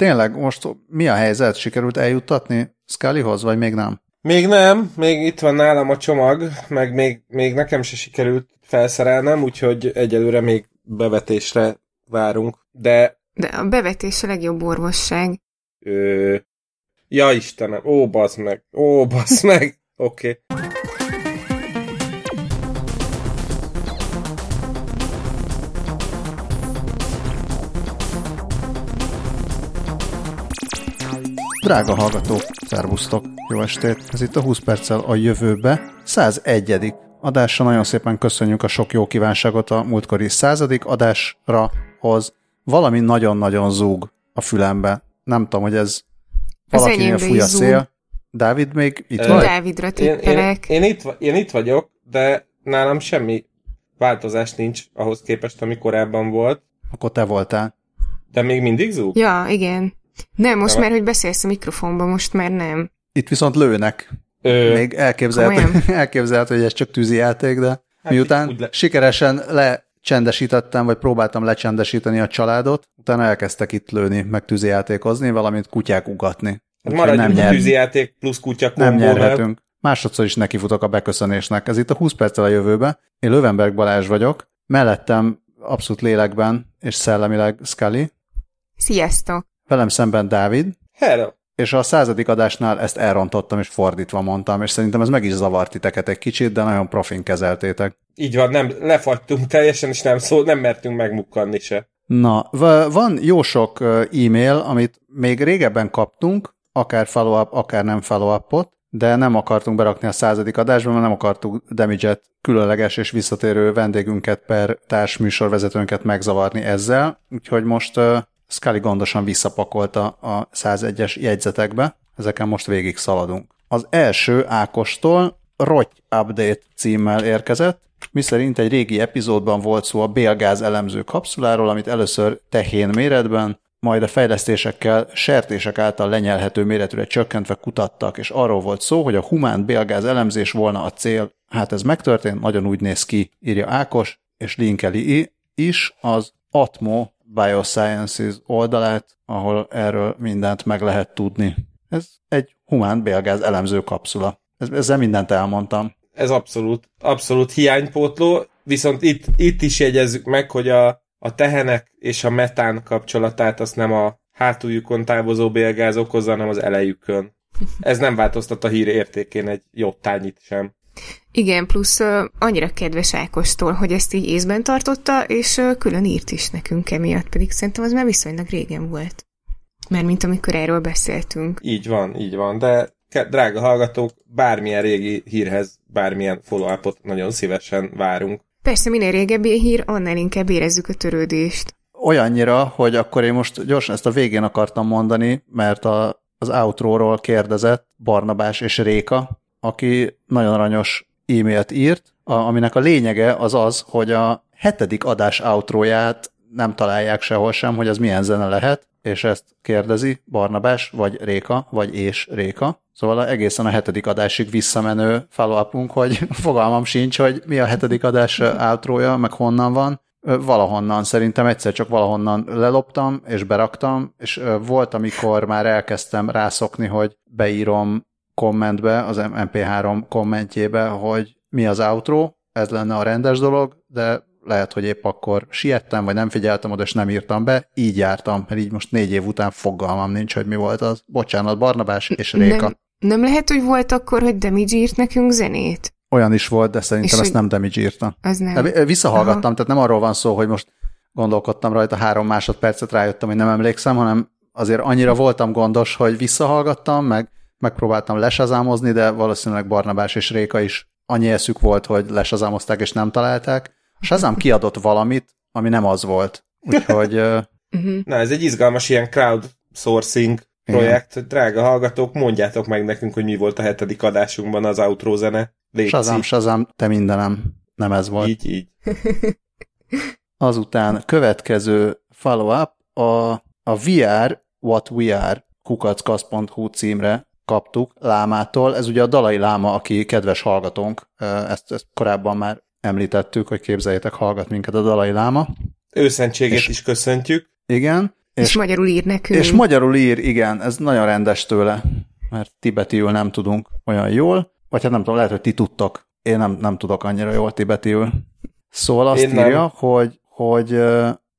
tényleg most mi a helyzet? Sikerült eljuttatni Scullyhoz, vagy még nem? Még nem, még itt van nálam a csomag, meg még, még nekem se sikerült felszerelnem, úgyhogy egyelőre még bevetésre várunk, de... De a bevetés a legjobb orvosság. Ö... Ja Istenem, ó, basz meg, ó, basz meg, oké. Okay. Drága hallgatók, szervusztok, jó estét! Ez itt a 20 perccel a jövőbe, 101. adásra. Nagyon szépen köszönjük a sok jó kívánságot a múltkori századik adásra hoz. Valami nagyon-nagyon zúg a fülembe. Nem tudom, hogy ez valakinél fúj a szél. Dávid még itt vagy? Dávidra tippelek. Én, én, én, itt, én itt vagyok, de nálam semmi változás nincs ahhoz képest, ami korábban volt. Akkor te voltál. De még mindig zúg? Ja, igen. Nem, most már, hogy beszélsz a mikrofonba, most már nem. Itt viszont lőnek. Ö... Még elképzelhető, elképzelhető, hogy ez csak játék, de hát miután le... sikeresen lecsendesítettem, vagy próbáltam lecsendesíteni a családot, utána elkezdtek itt lőni, meg játékozni, valamint kutyák ugatni. Hát maradjunk nem nyer... játék plusz kutya Nem nyerhetünk. Másodszor is nekifutok a beköszönésnek. Ez itt a 20 perccel a jövőbe. Én Lövenberg Balázs vagyok, mellettem abszolút lélekben és szellemileg Scully. Sziasztok! Velem szemben Dávid. Hello. És a századik adásnál ezt elrontottam, és fordítva mondtam, és szerintem ez meg is zavart titeket egy kicsit, de nagyon profin kezeltétek. Így van, nem, lefagytunk teljesen, és nem szó, nem mertünk megmukkanni se. Na, van jó sok e-mail, amit még régebben kaptunk, akár follow-up, akár nem follow-upot, de nem akartunk berakni a századik adásba, mert nem akartuk damage különleges és visszatérő vendégünket per társműsorvezetőnket megzavarni ezzel, úgyhogy most Scully gondosan visszapakolta a 101-es jegyzetekbe, ezeken most végig szaladunk. Az első Ákostól Roty Update címmel érkezett, miszerint egy régi epizódban volt szó a bélgáz elemző kapszuláról, amit először tehén méretben, majd a fejlesztésekkel sertések által lenyelhető méretűre csökkentve kutattak, és arról volt szó, hogy a humán bélgáz elemzés volna a cél. Hát ez megtörtént, nagyon úgy néz ki, írja Ákos, és linkeli is az Atmo Biosciences oldalát, ahol erről mindent meg lehet tudni. Ez egy humán bélgáz elemző kapszula. Ezzel mindent elmondtam. Ez abszolút, abszolút hiánypótló, viszont itt, itt is jegyezzük meg, hogy a, a tehenek és a metán kapcsolatát azt nem a hátuljukon távozó bélgáz okozza, hanem az elejükön. Ez nem változtat a hír értékén egy jottányit sem. Igen, plusz uh, annyira kedves Ákostól, hogy ezt így észben tartotta, és uh, külön írt is nekünk emiatt, pedig szerintem az már viszonylag régen volt. Mert mint amikor erről beszéltünk. Így van, így van, de drága hallgatók, bármilyen régi hírhez, bármilyen follow-upot nagyon szívesen várunk. Persze, minél régebbi hír, annál inkább érezzük a törődést. Olyannyira, hogy akkor én most gyorsan ezt a végén akartam mondani, mert a, az outro-ról kérdezett Barnabás és Réka, aki nagyon aranyos e-mailt írt, aminek a lényege az az, hogy a hetedik adás outróját nem találják sehol sem, hogy az milyen zene lehet, és ezt kérdezi Barnabás, vagy Réka, vagy és Réka. Szóval egészen a hetedik adásig visszamenő follow hogy fogalmam sincs, hogy mi a hetedik adás outrója, meg honnan van. Valahonnan, szerintem egyszer csak valahonnan leloptam, és beraktam, és volt, amikor már elkezdtem rászokni, hogy beírom kommentbe, az MP3 kommentjébe, hogy mi az outro, ez lenne a rendes dolog, de lehet, hogy épp akkor siettem, vagy nem figyeltem oda, és nem írtam be, így jártam, mert így most négy év után fogalmam nincs, hogy mi volt az. Bocsánat, Barnabás és Réka. Nem, nem lehet, hogy volt akkor, hogy Damage írt nekünk zenét? Olyan is volt, de szerintem és ezt nem Damage írta. Az nem. Visszahallgattam, Aha. tehát nem arról van szó, hogy most gondolkodtam rajta három másodpercet, rájöttem, hogy nem emlékszem, hanem azért annyira voltam gondos, hogy visszahallgattam, meg megpróbáltam lesazámozni, de valószínűleg Barnabás és Réka is annyi eszük volt, hogy lesazámozták és nem találták. A Shazam kiadott valamit, ami nem az volt. Úgyhogy... uh, Na, ez egy izgalmas ilyen crowdsourcing projekt. Igen. Drága hallgatók, mondjátok meg nekünk, hogy mi volt a hetedik adásunkban az outro zene. Légy Shazam, Shazam, te mindenem. Nem ez volt. Így, így. Azután következő follow-up a, a VR What We Are kukackasz.hu címre kaptuk Lámától. Ez ugye a Dalai Láma, aki kedves hallgatónk, ezt, ezt korábban már említettük, hogy képzeljétek, hallgat minket a Dalai Láma. Őszentséget és, is köszöntjük. Igen, És, és magyarul ír nekünk. És magyarul ír, igen, ez nagyon rendes tőle, mert tibetiül nem tudunk olyan jól, vagy hát nem tudom, lehet, hogy ti tudtok. Én nem, nem tudok annyira jól tibetiül. Szóval azt Én írja, nem. hogy, hogy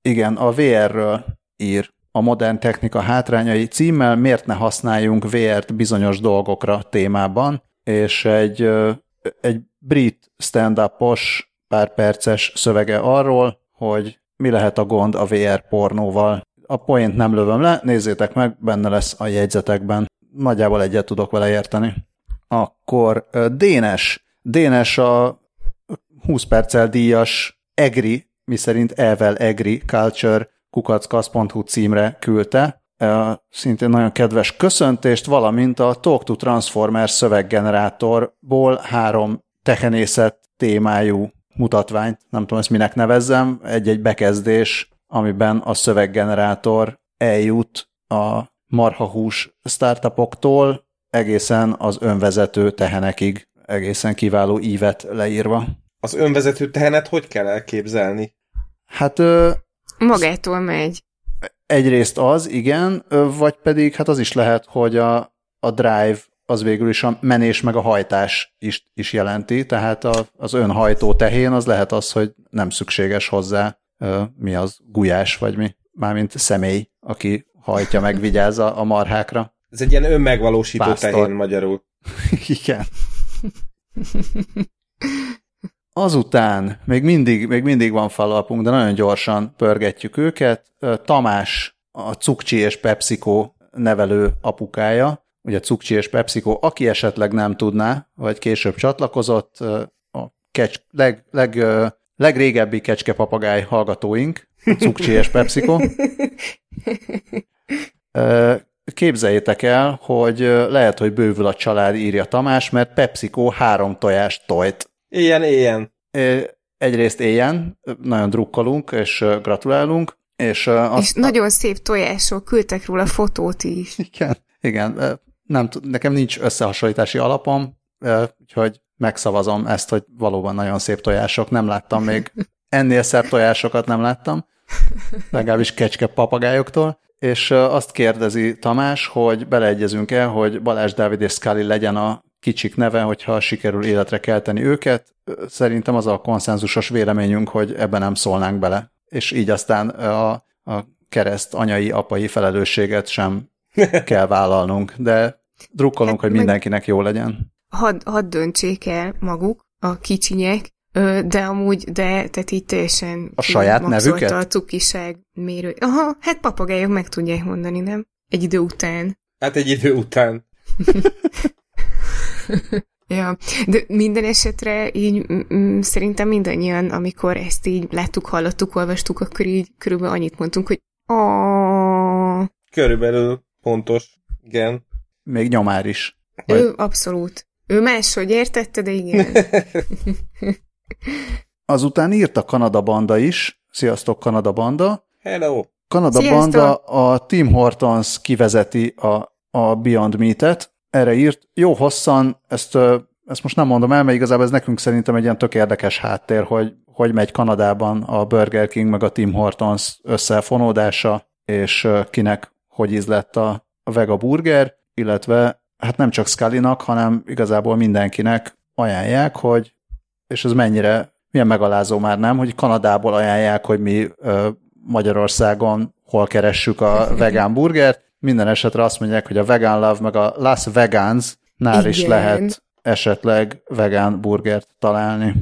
igen, a VR-ről ír a modern technika hátrányai címmel miért ne használjunk VR-t bizonyos dolgokra témában, és egy, egy brit stand-upos pár perces szövege arról, hogy mi lehet a gond a VR pornóval. A poént nem lövöm le, nézzétek meg, benne lesz a jegyzetekben. Nagyjából egyet tudok vele érteni. Akkor Dénes. Dénes a 20 perccel díjas EGRI, miszerint Evel EGRI Culture kukackasz.hu címre küldte, szintén nagyon kedves köszöntést, valamint a Talk to Transformer szöveggenerátorból három tehenészet témájú mutatványt, nem tudom ezt minek nevezzem, egy-egy bekezdés, amiben a szöveggenerátor eljut a marhahús startupoktól egészen az önvezető tehenekig, egészen kiváló ívet leírva. Az önvezető tehenet hogy kell elképzelni? Hát Magától megy. Egyrészt az, igen, vagy pedig hát az is lehet, hogy a, a drive az végül is a menés meg a hajtás is, is jelenti, tehát a, az önhajtó tehén az lehet az, hogy nem szükséges hozzá mi az, gulyás vagy mi, mármint személy, aki hajtja meg, vigyáz a, a marhákra. Ez egy ilyen önmegvalósító Pásztor. tehén magyarul. Igen. Azután még mindig, még mindig van falapunk, de nagyon gyorsan pörgetjük őket. Tamás, a Cukcsi és PepsiCo nevelő apukája, ugye Cukcsi és PepsiCo, aki esetleg nem tudná, vagy később csatlakozott, a kecs, leg, leg, legrégebbi kecskepapagáj hallgatóink, Cukcsi és PepsiCo. Képzeljétek el, hogy lehet, hogy bővül a család, írja Tamás, mert PepsiCo három tojást tojt Ilyen, ilyen. Egyrészt éljen, nagyon drukkolunk, és gratulálunk. És, azt, és nagyon szép tojások, küldtek róla fotót is. Igen, igen. Nem, nekem nincs összehasonlítási alapom, úgyhogy megszavazom ezt, hogy valóban nagyon szép tojások. Nem láttam még ennél szebb tojásokat nem láttam, legalábbis kecske papagájoktól. És azt kérdezi Tamás, hogy beleegyezünk el, hogy Balázs Dávid és Scully legyen a kicsik neve, hogyha sikerül életre kelteni őket. Szerintem az a konszenzusos véleményünk, hogy ebben nem szólnánk bele. És így aztán a, a kereszt anyai, apai felelősséget sem kell vállalnunk, de drukkolunk, hát, hogy mindenkinek jó legyen. Hadd had döntsék el maguk, a kicsinyek, de amúgy, de tehát így teljesen a saját nevüket? A cukiság mérő. Aha, hát papagájok meg tudják mondani, nem? Egy idő után. Hát egy idő után. ja, de minden esetre így m- szerintem mindannyian, amikor ezt így láttuk, hallottuk, olvastuk, akkor így körülbelül annyit mondtunk, hogy a Körülbelül pontos, igen. Még nyomár is. Vagy... Ő abszolút. Ő máshogy értette, de igen. Azután írt a Kanada Banda is. Sziasztok, Kanada Banda. Hello! Kanada Sziasztok. Banda a Tim Hortons kivezeti a, a Beyond Meat-et, erre írt. Jó hosszan, ezt, ezt most nem mondom el, mert igazából ez nekünk szerintem egy ilyen tök érdekes háttér, hogy hogy megy Kanadában a Burger King meg a Tim Hortons összefonódása, és kinek hogy ízlett a, a vega burger, illetve hát nem csak scully hanem igazából mindenkinek ajánlják, hogy és ez mennyire, milyen megalázó már nem, hogy Kanadából ajánlják, hogy mi Magyarországon hol keressük a vegán burgert, minden esetre azt mondják, hogy a Vegan Love meg a Las Vegans nál is lehet esetleg vegán burgert találni.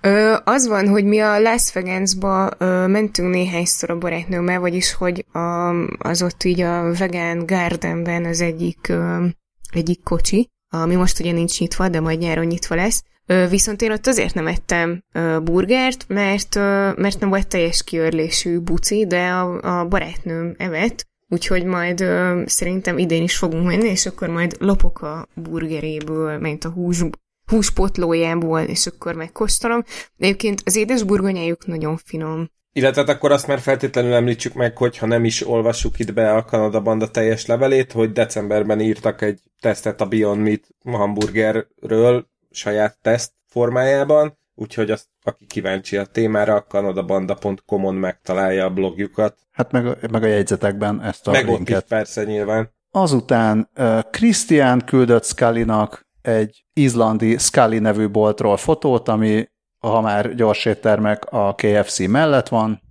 Ö, az van, hogy mi a Las Vegansba ö, mentünk néhányszor a barátnőmmel, vagyis hogy a, az ott így a Vegan Gardenben az egyik, ö, egyik kocsi, ami most ugye nincs nyitva, de majd nyáron nyitva lesz. Ö, viszont én ott azért nem ettem ö, burgert, mert, ö, mert nem volt teljes kiörlésű buci, de a, a barátnőm evett, Úgyhogy majd ö, szerintem idén is fogunk menni, és akkor majd lopok a burgeréből, mint a hús, húspotlójából, és akkor megkóstolom. Egyébként az édes burgonyájuk nagyon finom. Illetve hát akkor azt már feltétlenül említsük meg, hogy ha nem is olvassuk itt be a Kanada Banda teljes levelét, hogy decemberben írtak egy tesztet a Beyond Meat hamburgerről, saját teszt formájában, úgyhogy azt, aki kíváncsi a témára, a kanadabanda.com-on megtalálja a blogjukat. Hát meg, meg a jegyzetekben ezt a meg linket. ott is persze nyilván. Azután uh, Christian küldött Scully-nak egy izlandi Scully nevű boltról fotót, ami ha már gyors éttermek a KFC mellett van.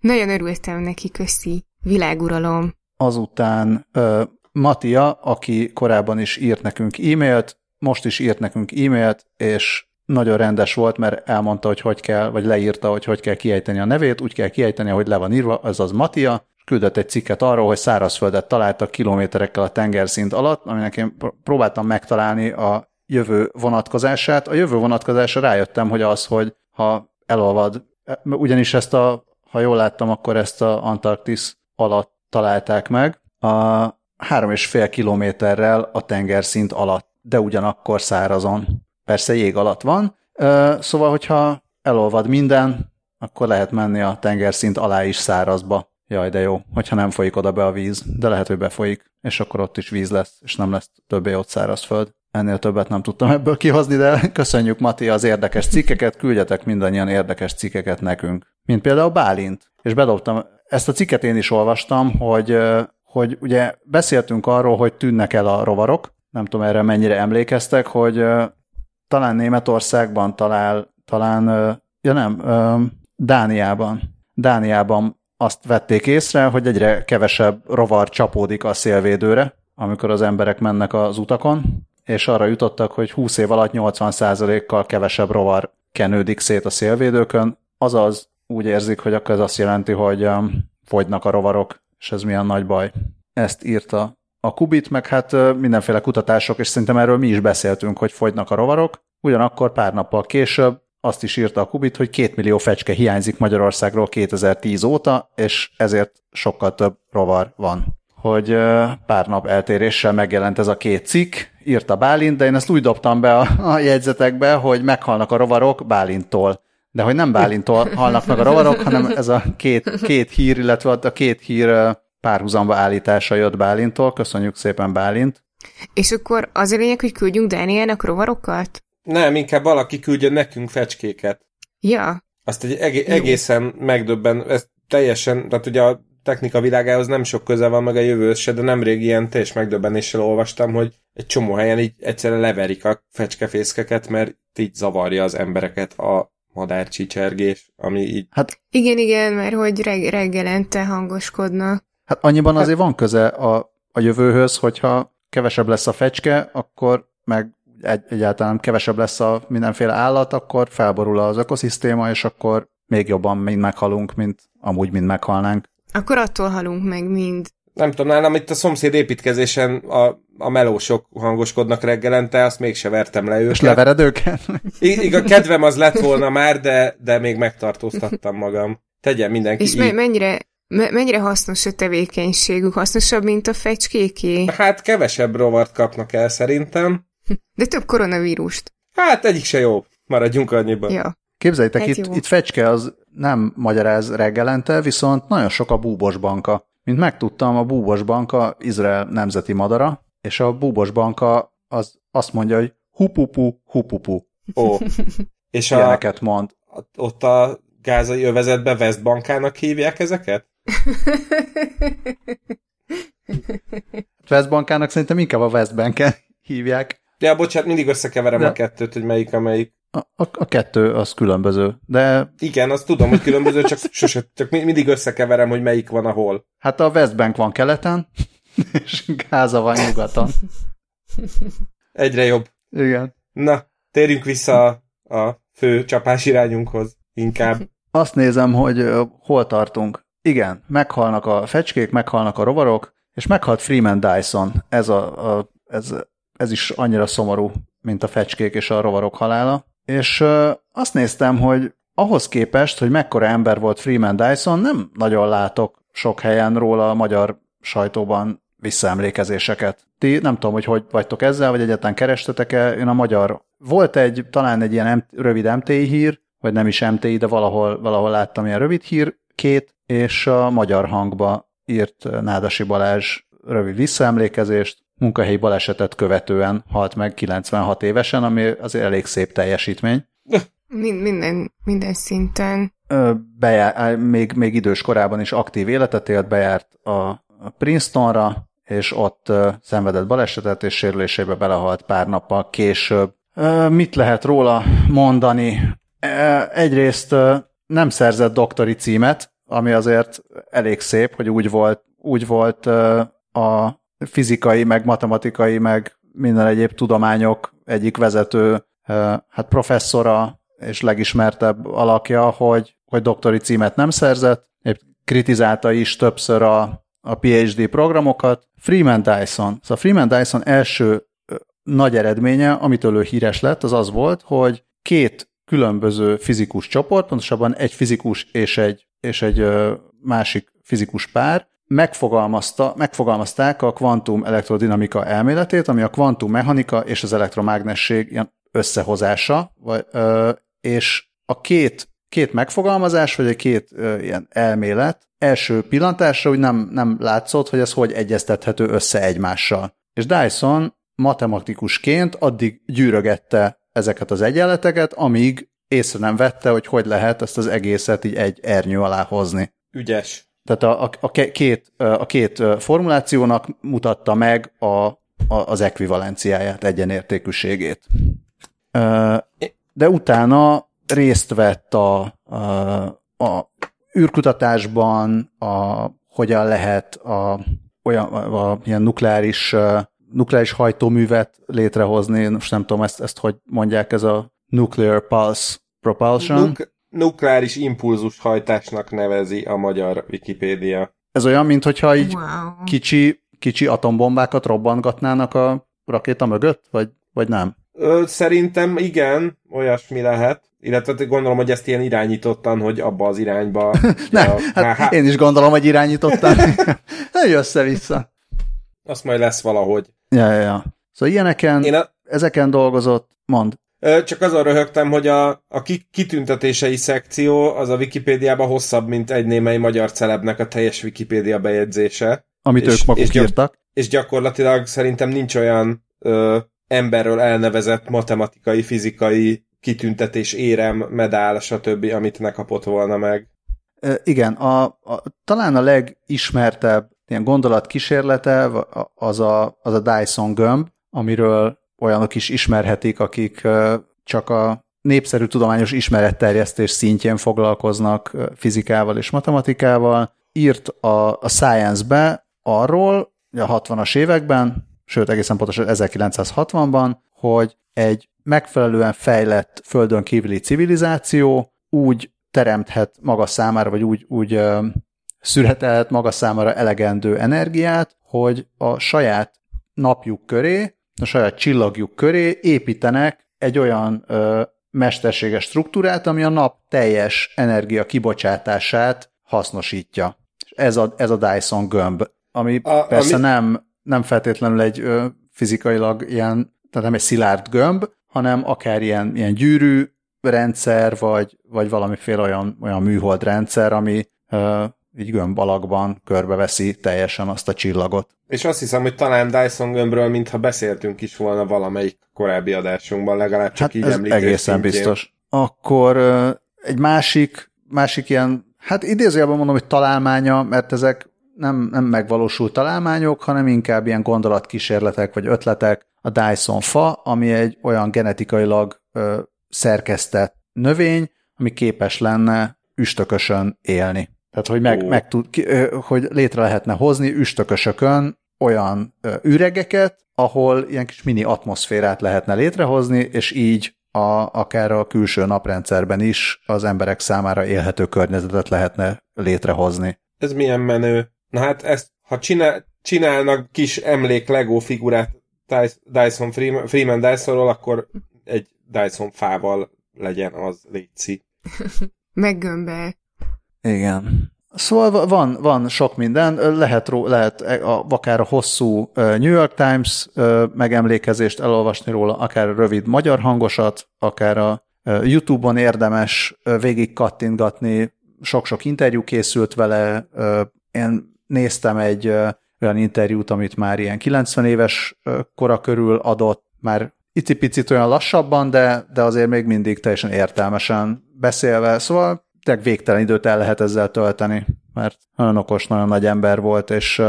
Nagyon örültem neki, köszi. Világuralom. Azután uh, Matia, aki korábban is írt nekünk e-mailt, most is írt nekünk e-mailt, és nagyon rendes volt, mert elmondta, hogy hogy kell, vagy leírta, hogy hogy kell kiejteni a nevét, úgy kell kiejteni, hogy le van írva, az az Matia, küldött egy cikket arról, hogy szárazföldet találtak kilométerekkel a tengerszint alatt, aminek én próbáltam megtalálni a jövő vonatkozását. A jövő vonatkozásra rájöttem, hogy az, hogy ha elolvad, ugyanis ezt a, ha jól láttam, akkor ezt a Antarktisz alatt találták meg, a három és fél kilométerrel a tengerszint alatt, de ugyanakkor szárazon. Persze jég alatt van, szóval, hogyha elolvad minden, akkor lehet menni a tengerszint alá is szárazba. Jaj, de jó, hogyha nem folyik oda be a víz, de lehet, hogy befolyik, és akkor ott is víz lesz, és nem lesz többé ott szárazföld. Ennél többet nem tudtam ebből kihozni, de köszönjük, Mati, az érdekes cikkeket, küldjetek mindannyian érdekes cikkeket nekünk. Mint például Bálint. És bedobtam, ezt a cikket én is olvastam, hogy, hogy ugye beszéltünk arról, hogy tűnnek el a rovarok, nem tudom erre mennyire emlékeztek, hogy talán Németországban, talál, talán, ja nem, Dániában, Dániában azt vették észre, hogy egyre kevesebb rovar csapódik a szélvédőre, amikor az emberek mennek az utakon, és arra jutottak, hogy 20 év alatt 80%-kal kevesebb rovar kenődik szét a szélvédőkön, azaz úgy érzik, hogy akkor ez azt jelenti, hogy fogynak a rovarok, és ez milyen nagy baj. Ezt írta a Kubit, meg hát mindenféle kutatások, és szerintem erről mi is beszéltünk, hogy fogynak a rovarok. Ugyanakkor pár nappal később azt is írta a Kubit, hogy két millió fecske hiányzik Magyarországról 2010 óta, és ezért sokkal több rovar van. Hogy pár nap eltéréssel megjelent ez a két cikk, írta Bálint, de én ezt úgy dobtam be a, a jegyzetekbe, hogy meghalnak a rovarok Bálinttól. De hogy nem Bálintól halnak meg a rovarok, hanem ez a két, két hír, illetve a két hír párhuzamba állítása jött Bálintól. Köszönjük szépen Bálint. És akkor az a lényeg, hogy küldjünk Dánielnek rovarokat? Nem, inkább valaki küldjön nekünk fecskéket. Ja. Azt egy egé- egészen megdöbben, ez teljesen, tehát ugye a technika világához nem sok köze van meg a jövő se, de nemrég ilyen teljes megdöbbenéssel olvastam, hogy egy csomó helyen így egyszerűen leverik a fecskefészkeket, mert így zavarja az embereket a madárcsicsergés, ami így... Hát, igen, igen, mert hogy reg- reggelente hangoskodnak. Hát annyiban azért van köze a, a jövőhöz, hogyha kevesebb lesz a fecske, akkor meg egy, egyáltalán kevesebb lesz a mindenféle állat, akkor felborul az ökoszisztéma, és akkor még jobban mind meghalunk, mint amúgy mind meghalnánk. Akkor attól halunk meg mind. Nem tudom, nálam itt a szomszéd építkezésen a, a melósok hangoskodnak reggelente, azt mégse vertem le őket. És levered őket? I- a kedvem az lett volna már, de, de még megtartóztattam magam. Tegyen mindenki És me- mennyire, me- mennyire hasznos a tevékenységük? Hasznosabb, mint a fecskéké? Hát kevesebb rovart kapnak el szerintem. De több koronavírust. Hát egyik se jó. Maradjunk annyiban. Ja. Képzeljétek, hát itt, itt fecske az nem magyaráz reggelente, viszont nagyon sok a búbos banka. Mint megtudtam, a búbos banka Izrael nemzeti madara, és a búbos banka az azt mondja, hogy hupupu, hupupu. Ó. És a, Ilyeneket mond. Ott a gázai övezetbe Westbankának hívják ezeket? Westbankának szerintem inkább a Westbanken hívják. Ja, bocsánat, mindig összekeverem de... a kettőt, hogy melyik a melyik. A, a, a kettő az különböző, de... Igen, azt tudom, hogy különböző, csak sose, csak mindig összekeverem, hogy melyik van ahol. Hát a Westbank van keleten, és Gáza van nyugaton. Egyre jobb. Igen. Na, térjünk vissza a, a fő csapás irányunkhoz, inkább. Azt nézem, hogy hol tartunk. Igen, meghalnak a fecskék, meghalnak a rovarok, és meghalt Freeman Dyson. Ez, a, a, ez, ez is annyira szomorú, mint a fecskék és a rovarok halála. És uh, azt néztem, hogy ahhoz képest, hogy mekkora ember volt Freeman Dyson, nem nagyon látok sok helyen róla a magyar sajtóban visszaemlékezéseket. Ti nem tudom, hogy hogy vagytok ezzel, vagy egyáltalán kerestetek-e. Én a magyar... Volt egy, talán egy ilyen rövid MTI hír, vagy nem is MTI, de valahol, valahol láttam ilyen rövid hír, két, és a magyar hangba írt Nádasi Balázs rövid visszaemlékezést, munkahelyi balesetet követően halt meg 96 évesen, ami azért elég szép teljesítmény. Mind, minden, minden szinten. Bejár, még, még idős korában is aktív életet élt, bejárt a Princetonra, és ott szenvedett balesetet, és sérülésébe belehalt pár nappal később. Mit lehet róla mondani? Egyrészt nem szerzett doktori címet, ami azért elég szép, hogy úgy volt, úgy volt a fizikai, meg matematikai, meg minden egyéb tudományok egyik vezető, hát professzora és legismertebb alakja, hogy, hogy doktori címet nem szerzett, épp kritizálta is többször a, a PhD programokat. Freeman Dyson, szóval Freeman Dyson első nagy eredménye, amitől ő híres lett, az az volt, hogy két különböző fizikus csoport, pontosabban egy fizikus és egy, és egy másik fizikus pár megfogalmazta, megfogalmazták a kvantum elektrodinamika elméletét, ami a kvantum mechanika és az elektromágnesség ilyen összehozása, vagy, és a két, két megfogalmazás, vagy a két ilyen elmélet első pillantásra úgy nem, nem látszott, hogy ez hogy egyeztethető össze egymással. És Dyson matematikusként addig gyűrögette ezeket az egyenleteket, amíg észre nem vette, hogy hogy lehet ezt az egészet így egy ernyő alá hozni. Ügyes. Tehát a, a, a, két, a két formulációnak mutatta meg a, a, az ekvivalenciáját, egyenértékűségét. De utána részt vett a, a, a űrkutatásban, a, hogyan lehet a, olyan a, a, ilyen nukleáris, nukleáris hajtóművet létrehozni, most nem tudom, ezt, ezt hogy mondják, ez a Nuclear Pulse Propulsion. Nuk- nukleáris impulzus hajtásnak nevezi a magyar Wikipédia. Ez olyan, mintha így wow. kicsi, kicsi atombombákat robbantgatnának a rakéta mögött, vagy, vagy nem? Ö, szerintem igen, olyasmi lehet. Illetve gondolom, hogy ezt ilyen irányítottan, hogy abba az irányba... nem, a, hát há... én is gondolom, hogy irányítottan. nem össze-vissza. Azt majd lesz valahogy. Ja, ja, ja. Szóval ilyeneken, én a... ezeken dolgozott, mond. Csak azon röhögtem, hogy a, a kitüntetései szekció az a Wikipédiában hosszabb, mint egy némely magyar celebnek a teljes Wikipédia bejegyzése. Amit és, ők maguk és írtak. És gyakorlatilag szerintem nincs olyan ö, emberről elnevezett matematikai, fizikai kitüntetés, érem, medál, stb., amit ne kapott volna meg. E, igen, a, a, talán a legismertebb ilyen gondolatkísérlete az a, az a Dyson gömb, amiről olyanok is ismerhetik, akik csak a népszerű tudományos ismeretterjesztés szintjén foglalkoznak fizikával és matematikával. Írt a, a Science-be arról, a 60-as években, sőt egészen pontosan 1960-ban, hogy egy megfelelően fejlett földön kívüli civilizáció úgy teremthet maga számára, vagy úgy, úgy ö, születelhet maga számára elegendő energiát, hogy a saját napjuk köré a saját csillagjuk köré építenek egy olyan ö, mesterséges struktúrát, ami a nap teljes energia kibocsátását hasznosítja. Ez a, ez a Dyson gömb, ami a, persze ami... nem, nem feltétlenül egy ö, fizikailag ilyen, tehát nem egy szilárd gömb, hanem akár ilyen, ilyen gyűrű rendszer, vagy, vagy valamiféle olyan, olyan műhold rendszer, ami ö, így gömb alakban körbeveszi teljesen azt a csillagot. És azt hiszem, hogy talán Dyson gömbről, mintha beszéltünk is volna valamelyik korábbi adásunkban, legalább csak hát így ez egészen szintjén. biztos. Akkor egy másik, másik ilyen, hát idézőjelben mondom, hogy találmánya, mert ezek nem, nem megvalósult találmányok, hanem inkább ilyen gondolatkísérletek vagy ötletek, a Dyson fa, ami egy olyan genetikailag ö, szerkesztett növény, ami képes lenne üstökösön élni. Tehát, hogy, meg, meg tud, hogy létre lehetne hozni üstökösökön olyan üregeket, ahol ilyen kis mini atmoszférát lehetne létrehozni, és így a, akár a külső naprendszerben is az emberek számára élhető környezetet lehetne létrehozni. Ez milyen menő. Na hát ezt, ha csinál, csinálnak kis emlék Lego figurát Dyson Freeman, Freeman Dysonról, akkor egy Dyson fával legyen az létszi. Meggömbel. Igen. Szóval van, van sok minden, lehet, lehet a, akár a hosszú New York Times megemlékezést elolvasni róla, akár a rövid magyar hangosat, akár a YouTube-on érdemes végig kattintgatni, sok-sok interjú készült vele, én néztem egy olyan interjút, amit már ilyen 90 éves kora körül adott, már icipicit olyan lassabban, de, de azért még mindig teljesen értelmesen beszélve, szóval tényleg végtelen időt el lehet ezzel tölteni, mert nagyon okos, nagyon nagy ember volt, és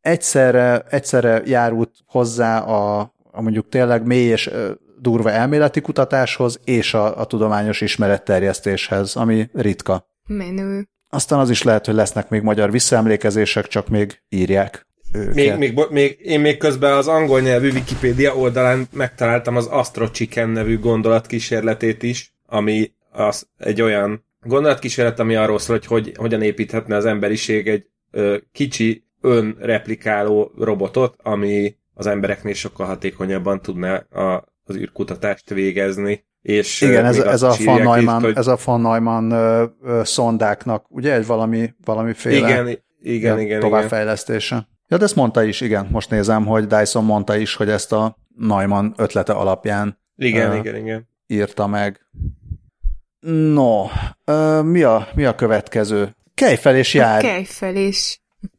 egyszerre, egyszerre járult hozzá a, a mondjuk tényleg mély és durva elméleti kutatáshoz és a, a tudományos ismeretterjesztéshez, ami ritka. Menő. Aztán az is lehet, hogy lesznek még magyar visszaemlékezések, csak még írják. Még, még, még, én még közben az angol nyelvű Wikipédia oldalán megtaláltam az Astro Chicken nevű gondolatkísérletét is, ami az egy olyan gondolatkísérlet, ami arról szól, hogy, hogy hogyan építhetne az emberiség egy ö, kicsi önreplikáló robotot, ami az embereknél sokkal hatékonyabban tudná a, az űrkutatást végezni. És Igen, ez, ez, a von Neumann, hogy... ez a von Neumann ö, ö, szondáknak, ugye egy valami, valamiféle igen, igen, igen, továbbfejlesztése. Igen. Ja, de ezt mondta is, igen. Most nézem, hogy Dyson mondta is, hogy ezt a Neumann ötlete alapján igen, uh, igen, igen. írta meg. No, uh, mi, a, mi a következő? Kelj fel és járj! Kelj fel és...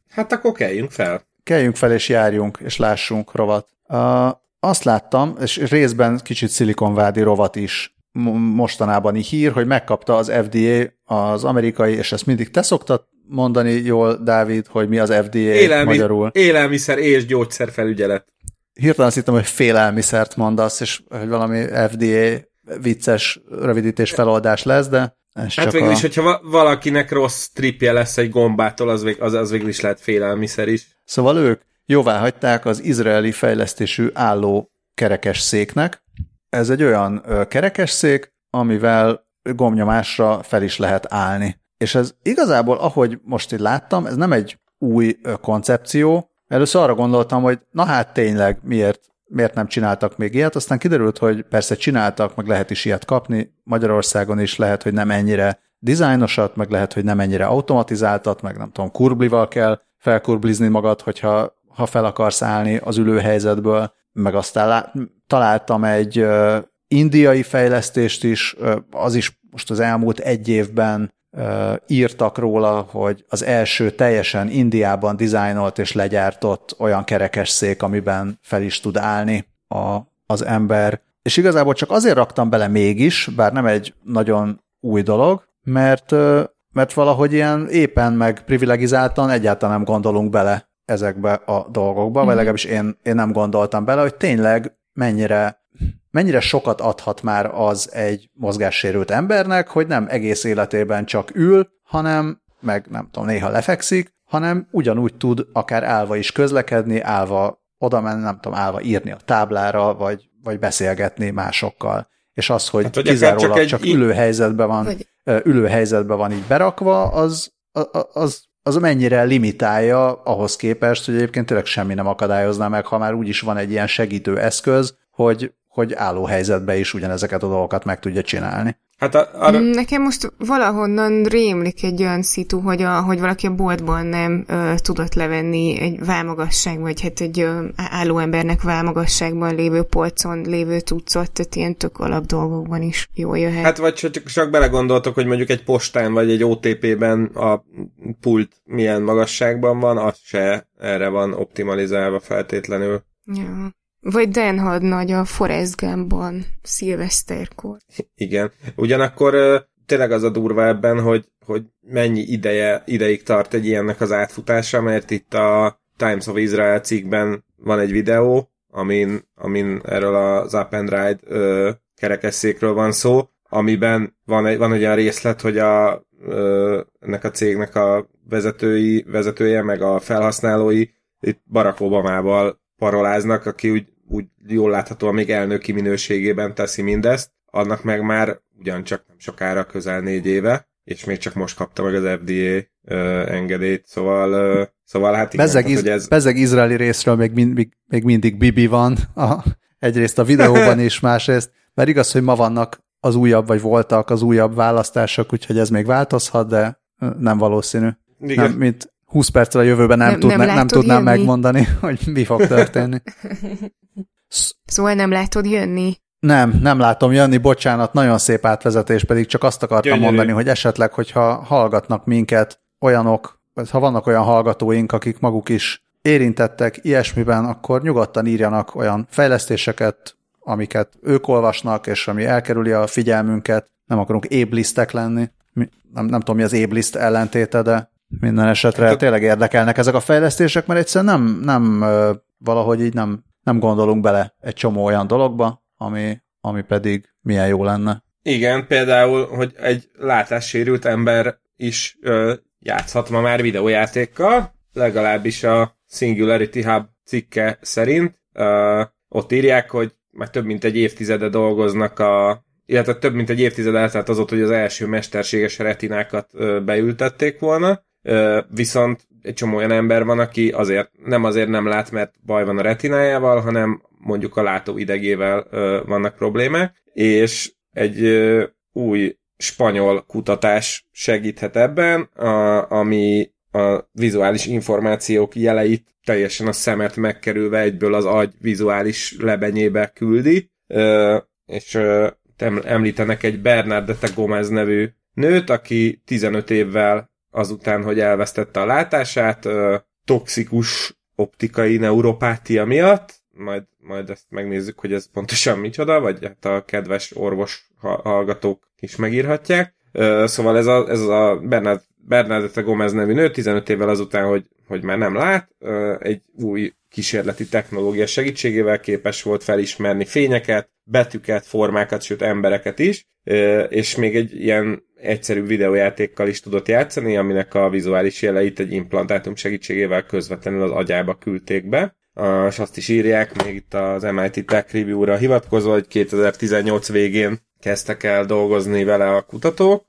Hát akkor keljünk fel. Keljünk fel és járjunk, és lássunk rovat. Uh, azt láttam, és részben kicsit szilikonvádi rovat is mostanában hír, hogy megkapta az FDA, az amerikai, és ezt mindig te szoktad mondani jól, Dávid, hogy mi az FDA Élelmi, magyarul. Élelmiszer és gyógyszerfelügyelet. Hirtelen azt hittem, hogy félelmiszert mondasz, és hogy valami FDA vicces rövidítés feloldás lesz, de ez hát végül a... is, hogyha valakinek rossz tripje lesz egy gombától, az, vég, az, az végül is lehet félelmiszer is. Szóval ők jóvá hagyták az izraeli fejlesztésű álló kerekes széknek. Ez egy olyan kerekes szék, amivel gomnyomásra fel is lehet állni. És ez igazából, ahogy most itt láttam, ez nem egy új koncepció. Először arra gondoltam, hogy na hát tényleg miért, miért nem csináltak még ilyet, aztán kiderült, hogy persze csináltak, meg lehet is ilyet kapni, Magyarországon is lehet, hogy nem ennyire dizájnosat, meg lehet, hogy nem ennyire automatizáltat, meg nem tudom, kurblival kell felkurblizni magad, hogyha ha fel akarsz állni az ülőhelyzetből, meg aztán lá- találtam egy indiai fejlesztést is, az is most az elmúlt egy évben írtak róla, hogy az első teljesen Indiában dizájnolt és legyártott olyan kerekes szék, amiben fel is tud állni a, az ember. És igazából csak azért raktam bele mégis, bár nem egy nagyon új dolog, mert, mert valahogy ilyen éppen meg privilegizáltan egyáltalán nem gondolunk bele ezekbe a dolgokba, mm-hmm. vagy mhm. legalábbis én, én nem gondoltam bele, hogy tényleg mennyire mennyire sokat adhat már az egy mozgássérült embernek, hogy nem egész életében csak ül, hanem, meg nem tudom, néha lefekszik, hanem ugyanúgy tud akár állva is közlekedni, állva oda menni, nem tudom, állva írni a táblára, vagy, vagy beszélgetni másokkal. És az, hogy hát, kizárólag csak, csak ülő helyzetben van, vagy... ülő helyzetben van így berakva, az, az, az mennyire limitálja ahhoz képest, hogy egyébként tényleg semmi nem akadályozná meg, ha már úgyis van egy ilyen segítő eszköz, hogy hogy álló helyzetben is ugyanezeket a dolgokat meg tudja csinálni. Hát a, arra... Mm, nekem most valahonnan rémlik egy olyan szitu, hogy, a, hogy valaki a boltban nem ö, tudott levenni egy válmagasság, vagy hát egy ö, álló embernek válmagasságban lévő polcon lévő tucot, tehát ilyen tök alap dolgokban is jól jöhet. Hát vagy csak, csak belegondoltok, hogy mondjuk egy postán vagy egy OTP-ben a pult milyen magasságban van, az se erre van optimalizálva feltétlenül. Ja. Vagy Dan hadnagy a Forrest Gumpban szilveszterkor. Igen. Ugyanakkor tényleg az a durva ebben, hogy, hogy mennyi ideje, ideig tart egy ilyennek az átfutása, mert itt a Times of Israel cikkben van egy videó, amin, amin erről az Up and Ride ö, kerekesszékről van szó, amiben van egy, van egy olyan részlet, hogy a, ö, ennek a cégnek a vezetői, vezetője, meg a felhasználói itt Barack Obamával paroláznak, aki úgy úgy jól láthatóan még elnöki minőségében teszi mindezt, annak meg már ugyancsak nem sokára közel négy éve, és még csak most kapta meg az FDA uh, engedélyt, szóval, uh, szóval hát igen. Bezeg, hát, hogy ez... bezeg izraeli részről még, mind, még mindig Bibi van, a, egyrészt a videóban is, másrészt, mert igaz, hogy ma vannak az újabb, vagy voltak az újabb választások, úgyhogy ez még változhat, de nem valószínű. Igen. Nem, mint 20 perccel a jövőben nem, nem, tudna, nem, nem tudnám jönni. megmondani, hogy mi fog történni. Szóval nem látod jönni? Nem, nem látom jönni, bocsánat, nagyon szép átvezetés, pedig csak azt akartam Gyönyörű. mondani, hogy esetleg, hogyha hallgatnak minket olyanok, vagy ha vannak olyan hallgatóink, akik maguk is érintettek ilyesmiben, akkor nyugodtan írjanak olyan fejlesztéseket, amiket ők olvasnak, és ami elkerüli a figyelmünket, nem akarunk éblistek lenni. Nem, nem tudom, mi az ébliszt ellentéte, de minden esetre hát, tényleg érdekelnek ezek a fejlesztések, mert egyszerűen nem, nem valahogy így nem, nem gondolunk bele egy csomó olyan dologba, ami, ami pedig milyen jó lenne. Igen, például, hogy egy látássérült ember is ö, játszhat ma már videójátékkal, legalábbis a Singularity Hub cikke szerint. Ö, ott írják, hogy már több mint egy évtizede dolgoznak a illetve több mint egy évtized eltelt az ott, hogy az első mesterséges retinákat ö, beültették volna, viszont egy csomó olyan ember van, aki azért nem azért nem lát, mert baj van a retinájával, hanem mondjuk a látó idegével vannak problémák, és egy új spanyol kutatás segíthet ebben, a, ami a vizuális információk jeleit teljesen a szemet megkerülve egyből az agy vizuális lebenyébe küldi, és említenek egy Bernadette Gomez nevű nőt, aki 15 évvel azután, hogy elvesztette a látását, toxikus optikai neuropátia miatt, majd, majd ezt megnézzük, hogy ez pontosan micsoda, vagy hát a kedves orvos hallgatók is megírhatják. Szóval ez a, ez a Bernard, Bernadette Gomez nevű nő 15 évvel azután, hogy, hogy már nem lát, egy új kísérleti technológia segítségével képes volt felismerni fényeket, betűket, formákat, sőt embereket is, és még egy ilyen egyszerű videójátékkal is tudott játszani, aminek a vizuális jeleit egy implantátum segítségével közvetlenül az agyába küldték be. És azt is írják, még itt az MIT Tech Review-ra hivatkozva, hogy 2018 végén kezdtek el dolgozni vele a kutatók,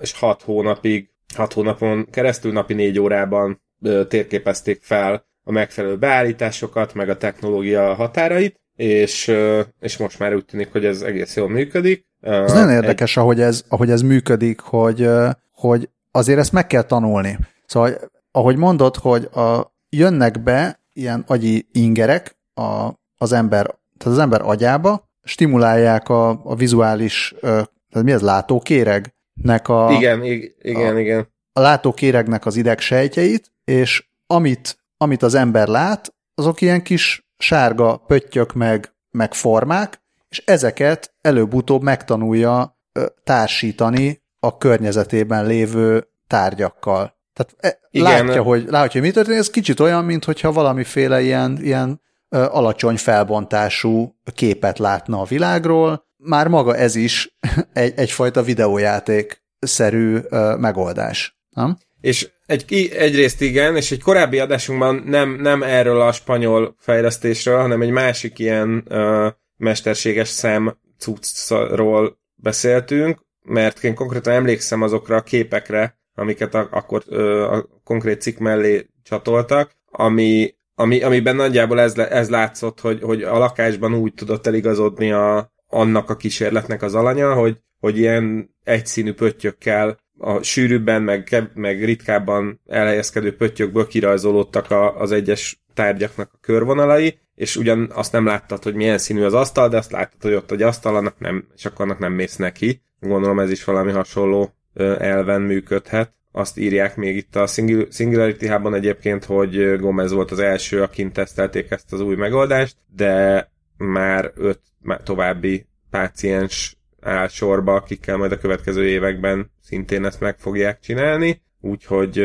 és 6 hónapig, 6 hónapon keresztül napi 4 órában térképezték fel a megfelelő beállításokat, meg a technológia határait, és, és most már úgy tűnik, hogy ez egész jól működik. Ez nagyon érdekes, egy... ahogy ez, ahogy ez működik, hogy, hogy azért ezt meg kell tanulni. Szóval, ahogy mondod, hogy a, jönnek be ilyen agyi ingerek a, az ember, tehát az ember agyába, stimulálják a, a vizuális, tehát mi ez, látókéregnek a... Igen, igen, a, igen. A látókéregnek az idegsejtjeit, és amit, amit az ember lát, azok ilyen kis sárga pöttyök meg, meg formák, és ezeket előbb-utóbb megtanulja társítani a környezetében lévő tárgyakkal. Tehát e, Igen. látja, hogy, látja, hogy mi történik, ez kicsit olyan, mintha valamiféle ilyen, ilyen alacsony felbontású képet látna a világról. Már maga ez is egy, egyfajta videójáték-szerű ö, megoldás. Nem? És egy, egyrészt igen, és egy korábbi adásunkban nem, nem erről a spanyol fejlesztésről, hanem egy másik ilyen uh, mesterséges szem cuccról beszéltünk, mert én konkrétan emlékszem azokra a képekre, amiket a, akkor uh, a konkrét cikk mellé csatoltak, ami, ami, amiben nagyjából ez, ez látszott, hogy, hogy a lakásban úgy tudott eligazodni a, annak a kísérletnek az alanya, hogy, hogy ilyen egyszínű pöttyökkel a sűrűbben, meg, meg ritkábban elhelyezkedő pöttyökből kirajzolódtak a, az egyes tárgyaknak a körvonalai, és ugyan azt nem láttad, hogy milyen színű az asztal, de azt láttad, hogy ott egy asztal, annak nem, és akkor annak nem mész neki. Gondolom ez is valami hasonló elven működhet. Azt írják még itt a Singularity hub egyébként, hogy Gomez volt az első, akin tesztelték ezt az új megoldást, de már öt további páciens áll sorba, akikkel majd a következő években szintén ezt meg fogják csinálni, úgyhogy,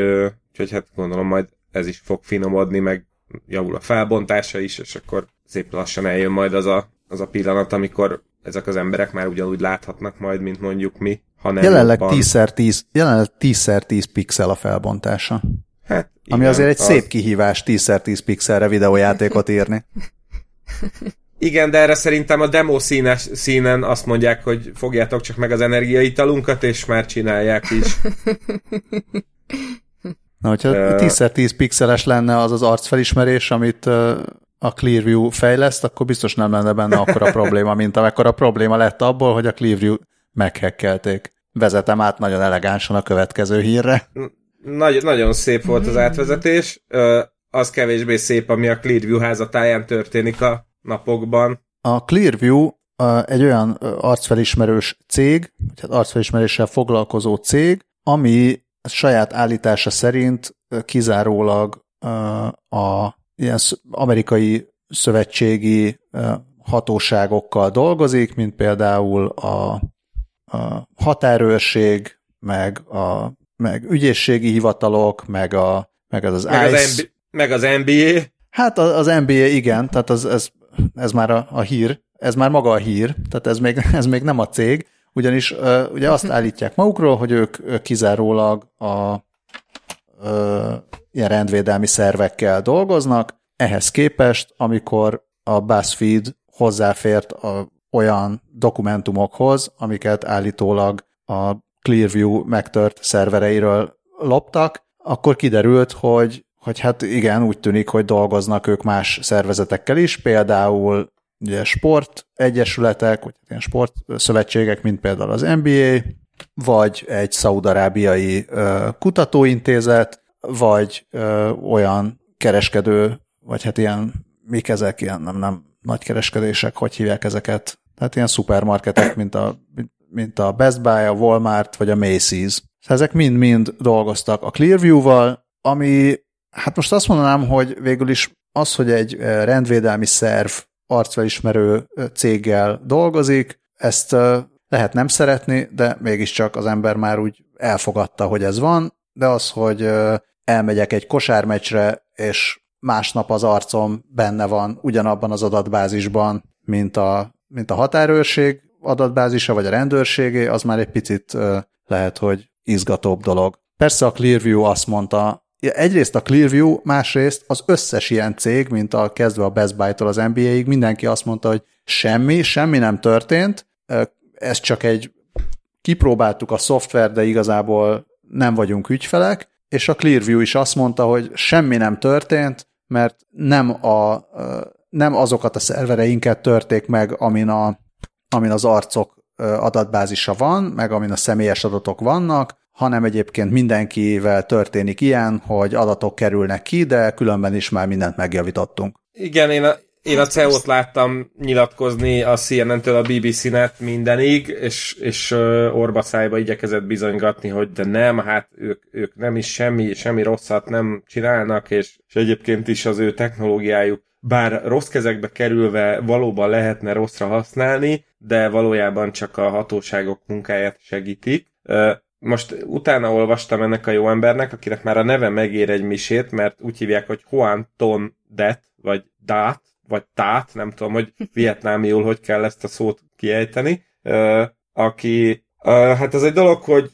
úgyhogy hát gondolom majd ez is fog finomodni, meg javul a felbontása is, és akkor szép lassan eljön majd az a, az a pillanat, amikor ezek az emberek már ugyanúgy láthatnak majd, mint mondjuk mi, hanem jelenleg 10x10, jelenleg 10x10 pixel a felbontása. Hát, igen, ami azért egy az... szép kihívás 10x10 pixelre videójátékot írni. Igen, de erre szerintem a demo színes, színen azt mondják, hogy fogjátok csak meg az energiaitalunkat, és már csinálják is. Na, hogyha uh, 10x10 pixeles lenne az az arcfelismerés, amit a Clearview fejleszt, akkor biztos nem lenne benne akkor a probléma, mint a probléma lett abból, hogy a Clearview meghekkelték. Vezetem át nagyon elegánsan a következő hírre. Nagy, nagyon szép volt az átvezetés. Az kevésbé szép, ami a Clearview házatáján történik a napokban. A Clearview egy olyan arcfelismerős cég, vagy arcfelismeréssel foglalkozó cég, ami saját állítása szerint kizárólag a ilyen amerikai szövetségi hatóságokkal dolgozik, mint például a, a határőrség, meg a meg ügyészségi hivatalok, meg, a, meg az az meg ICE. Az MB, meg az NBA. Hát az, az NBA igen, tehát az, ez, ez már a, a hír, ez már maga a hír, tehát ez még, ez még nem a cég, ugyanis ugye azt állítják magukról, hogy ők kizárólag a uh, ilyen rendvédelmi szervekkel dolgoznak, ehhez képest, amikor a BuzzFeed hozzáfért a, olyan dokumentumokhoz, amiket állítólag a Clearview megtört szervereiről loptak, akkor kiderült, hogy, hogy hát igen, úgy tűnik, hogy dolgoznak ők más szervezetekkel is, például ugye sport egyesületek, vagy ilyen sportszövetségek, mint például az NBA, vagy egy szaudarábiai kutatóintézet, vagy ö, olyan kereskedő, vagy hát ilyen, mik ezek, ilyen nem, nem nagy kereskedések, hogy hívják ezeket? Tehát ilyen szupermarketek, mint a, mint a Best Buy, a Walmart, vagy a Macy's. Ezek mind-mind dolgoztak a Clearview-val, ami, hát most azt mondanám, hogy végül is az, hogy egy rendvédelmi szerv arcfelismerő céggel dolgozik, ezt lehet nem szeretni, de mégiscsak az ember már úgy elfogadta, hogy ez van, de az, hogy elmegyek egy kosármeccsre, és másnap az arcom benne van ugyanabban az adatbázisban, mint a, mint a határőrség adatbázisa, vagy a rendőrségé, az már egy picit lehet, hogy izgatóbb dolog. Persze a Clearview azt mondta, egyrészt a Clearview, másrészt az összes ilyen cég, mint a kezdve a Best Buy-tól az NBA-ig, mindenki azt mondta, hogy semmi, semmi nem történt, ez csak egy kipróbáltuk a szoftver, de igazából nem vagyunk ügyfelek, és a Clearview is azt mondta, hogy semmi nem történt, mert nem, a, nem azokat a szervereinket törték meg, amin, a, amin az arcok adatbázisa van, meg amin a személyes adatok vannak, hanem egyébként mindenkivel történik ilyen, hogy adatok kerülnek ki, de különben is már mindent megjavítottunk. Igen, én a, én a CEO-t láttam nyilatkozni a CNN-től a BBC-net mindenig, és, és orba igyekezett bizonygatni, hogy de nem, hát ők, ők nem is semmi, semmi rosszat nem csinálnak, és, és egyébként is az ő technológiájuk bár rossz kezekbe kerülve valóban lehetne rosszra használni, de valójában csak a hatóságok munkáját segítik. Most utána olvastam ennek a jó embernek, akinek már a neve megér egy misét, mert úgy hívják, hogy Juan Ton Det, vagy Dat, vagy Tát, nem tudom, hogy vietnámiul hogy kell ezt a szót kiejteni, aki, hát ez egy dolog, hogy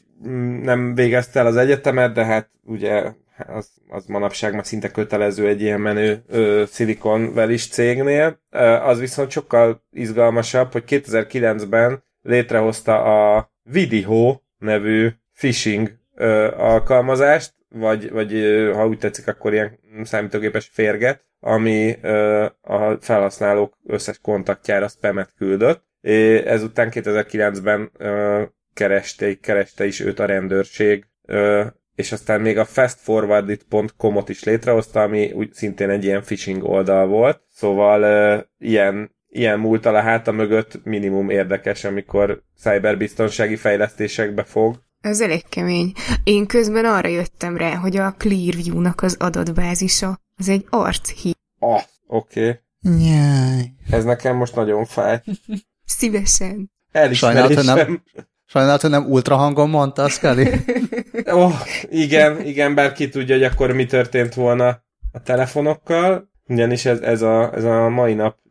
nem végezte el az egyetemet, de hát ugye az, az manapság már szinte kötelező egy ilyen menő Silicon Valley cégnél. Az viszont sokkal izgalmasabb, hogy 2009-ben létrehozta a Vidiho nevű phishing ö, alkalmazást, vagy, vagy ha úgy tetszik, akkor ilyen számítógépes férget, ami ö, a felhasználók összes kontaktjára spamet küldött. É, ezután 2009-ben ö, kereste, kereste is őt a rendőrség, ö, és aztán még a fastforwarded.com-ot is létrehozta, ami úgy szintén egy ilyen phishing oldal volt. Szóval ö, ilyen ilyen múltal a háta mögött minimum érdekes, amikor cyberbiztonsági fejlesztésekbe fog. Ez elég kemény. Én közben arra jöttem rá, hogy a Clearview-nak az adatbázisa az egy archív. Ah, oké. Okay. Ez nekem most nagyon fáj. Szívesen. Sajnálat, hogy nem, sajnálat, hogy nem ultrahangon mondta, Scully. oh, igen, igen, bár ki tudja, hogy akkor mi történt volna a telefonokkal, ugyanis ez, ez, a, ez a mai nap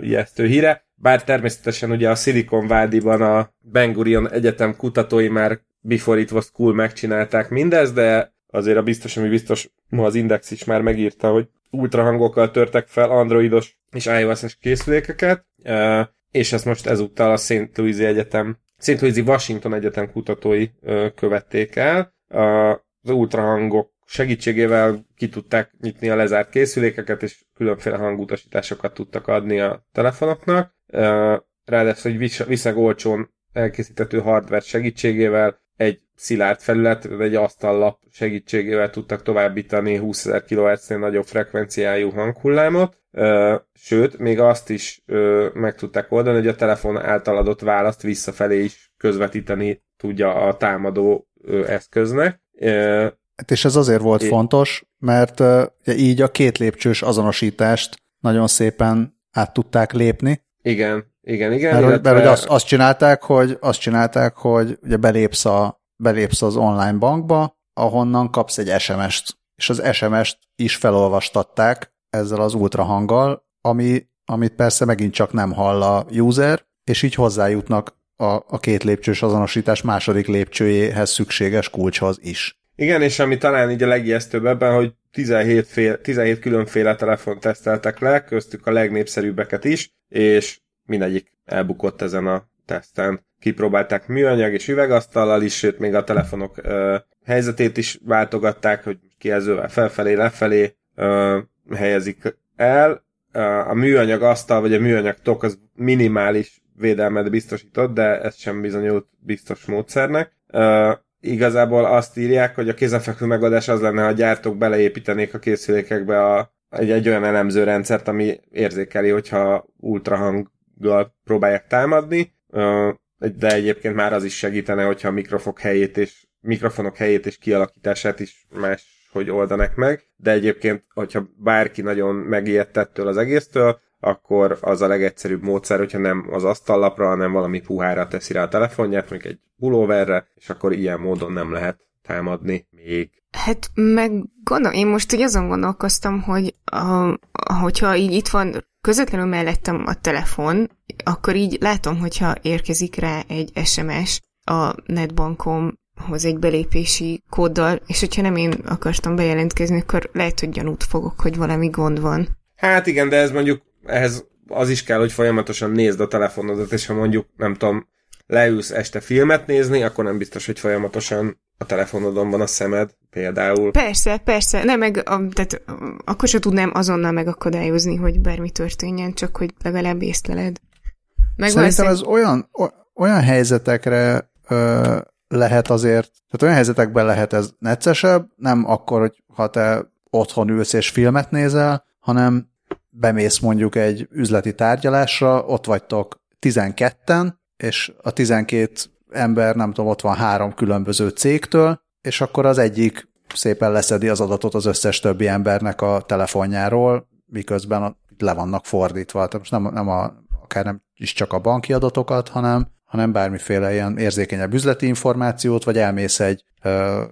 ijesztő híre. Bár természetesen ugye a Silicon Valley-ban a Ben Gurion Egyetem kutatói már before it was cool megcsinálták mindezt, de azért a biztos, ami biztos, ma az Index is már megírta, hogy ultrahangokkal törtek fel androidos és iOS-es készülékeket, és ezt most ezúttal a St. Louis Egyetem, St. Louis Washington Egyetem kutatói követték el. Az ultrahangok segítségével ki tudták nyitni a lezárt készülékeket, és különféle hangutasításokat tudtak adni a telefonoknak. Ráadásul egy viszonylag olcsón elkészítető hardware segítségével egy szilárd felület, egy asztallap segítségével tudtak továbbítani 20 ezer kHz-nél nagyobb frekvenciájú hanghullámot, sőt, még azt is meg tudták oldani, hogy a telefon által adott választ visszafelé is közvetíteni tudja a támadó eszköznek. Hát és ez azért volt é. fontos, mert uh, így a két lépcsős azonosítást nagyon szépen át tudták lépni. Igen, igen, igen. Mert, illetve... mert hogy azt, azt, csinálták, hogy azt csinálták, hogy ugye belépsz, a, belépsz az online bankba, ahonnan kapsz egy SMS-t, és az SMS-t is felolvastatták ezzel az ultrahanggal, ami, amit persze megint csak nem hall a user, és így hozzájutnak a, a két lépcsős azonosítás második lépcsőjéhez szükséges kulcshoz is. Igen, és ami talán így a legijesztőbb ebben, hogy 17, fél, 17 különféle telefont teszteltek le, köztük a legnépszerűbbeket is, és mindegyik elbukott ezen a teszten. Kipróbálták műanyag és üvegasztallal is, sőt még a telefonok ö, helyzetét is váltogatták, hogy kijelzővel felfelé, lefelé ö, helyezik el. A műanyag asztal, vagy a műanyag tok az minimális védelmet biztosított, de ez sem bizonyult biztos módszernek. Igazából azt írják, hogy a kézenfekvő megoldás az lenne, ha a gyártók beleépítenék a készülékekbe a, egy, egy olyan elemző rendszert, ami érzékeli, hogyha ultrahanggal próbálják támadni, de egyébként már az is segítene, hogyha a mikrofok helyét és mikrofonok helyét és kialakítását is más hogy oldanak meg, de egyébként, hogyha bárki nagyon megijedt ettől az egésztől, akkor az a legegyszerűbb módszer, hogyha nem az asztallapra, hanem valami puhára teszi rá a telefonját, mondjuk egy pulóverre, és akkor ilyen módon nem lehet támadni még. Hát meg gondolom, én most így azon gondolkoztam, hogy a, hogyha így itt van közvetlenül mellettem a telefon, akkor így látom, hogyha érkezik rá egy SMS a netbankomhoz egy belépési kóddal, és hogyha nem én akartam bejelentkezni, akkor lehet, hogy gyanút fogok, hogy valami gond van. Hát igen, de ez mondjuk ehhez az is kell, hogy folyamatosan nézd a telefonodat, és ha mondjuk, nem tudom, leülsz este filmet nézni, akkor nem biztos, hogy folyamatosan a telefonodon van a szemed, például. Persze, persze, nem, meg, a, tehát akkor sem tudnám azonnal megakadályozni, hogy bármi történjen, csak hogy legalább észleled. Meg Szerintem ez olyan, olyan helyzetekre ö, lehet azért, tehát olyan helyzetekben lehet ez neccesebb, nem akkor, hogy ha te otthon ülsz és filmet nézel, hanem bemész mondjuk egy üzleti tárgyalásra, ott vagytok 12-en, és a 12 ember, nem tudom, ott van három különböző cégtől, és akkor az egyik szépen leszedi az adatot az összes többi embernek a telefonjáról, miközben le vannak fordítva. Tehát most nem, nem a, akár nem is csak a banki adatokat, hanem, hanem bármiféle ilyen érzékenyebb üzleti információt, vagy elmész egy ö,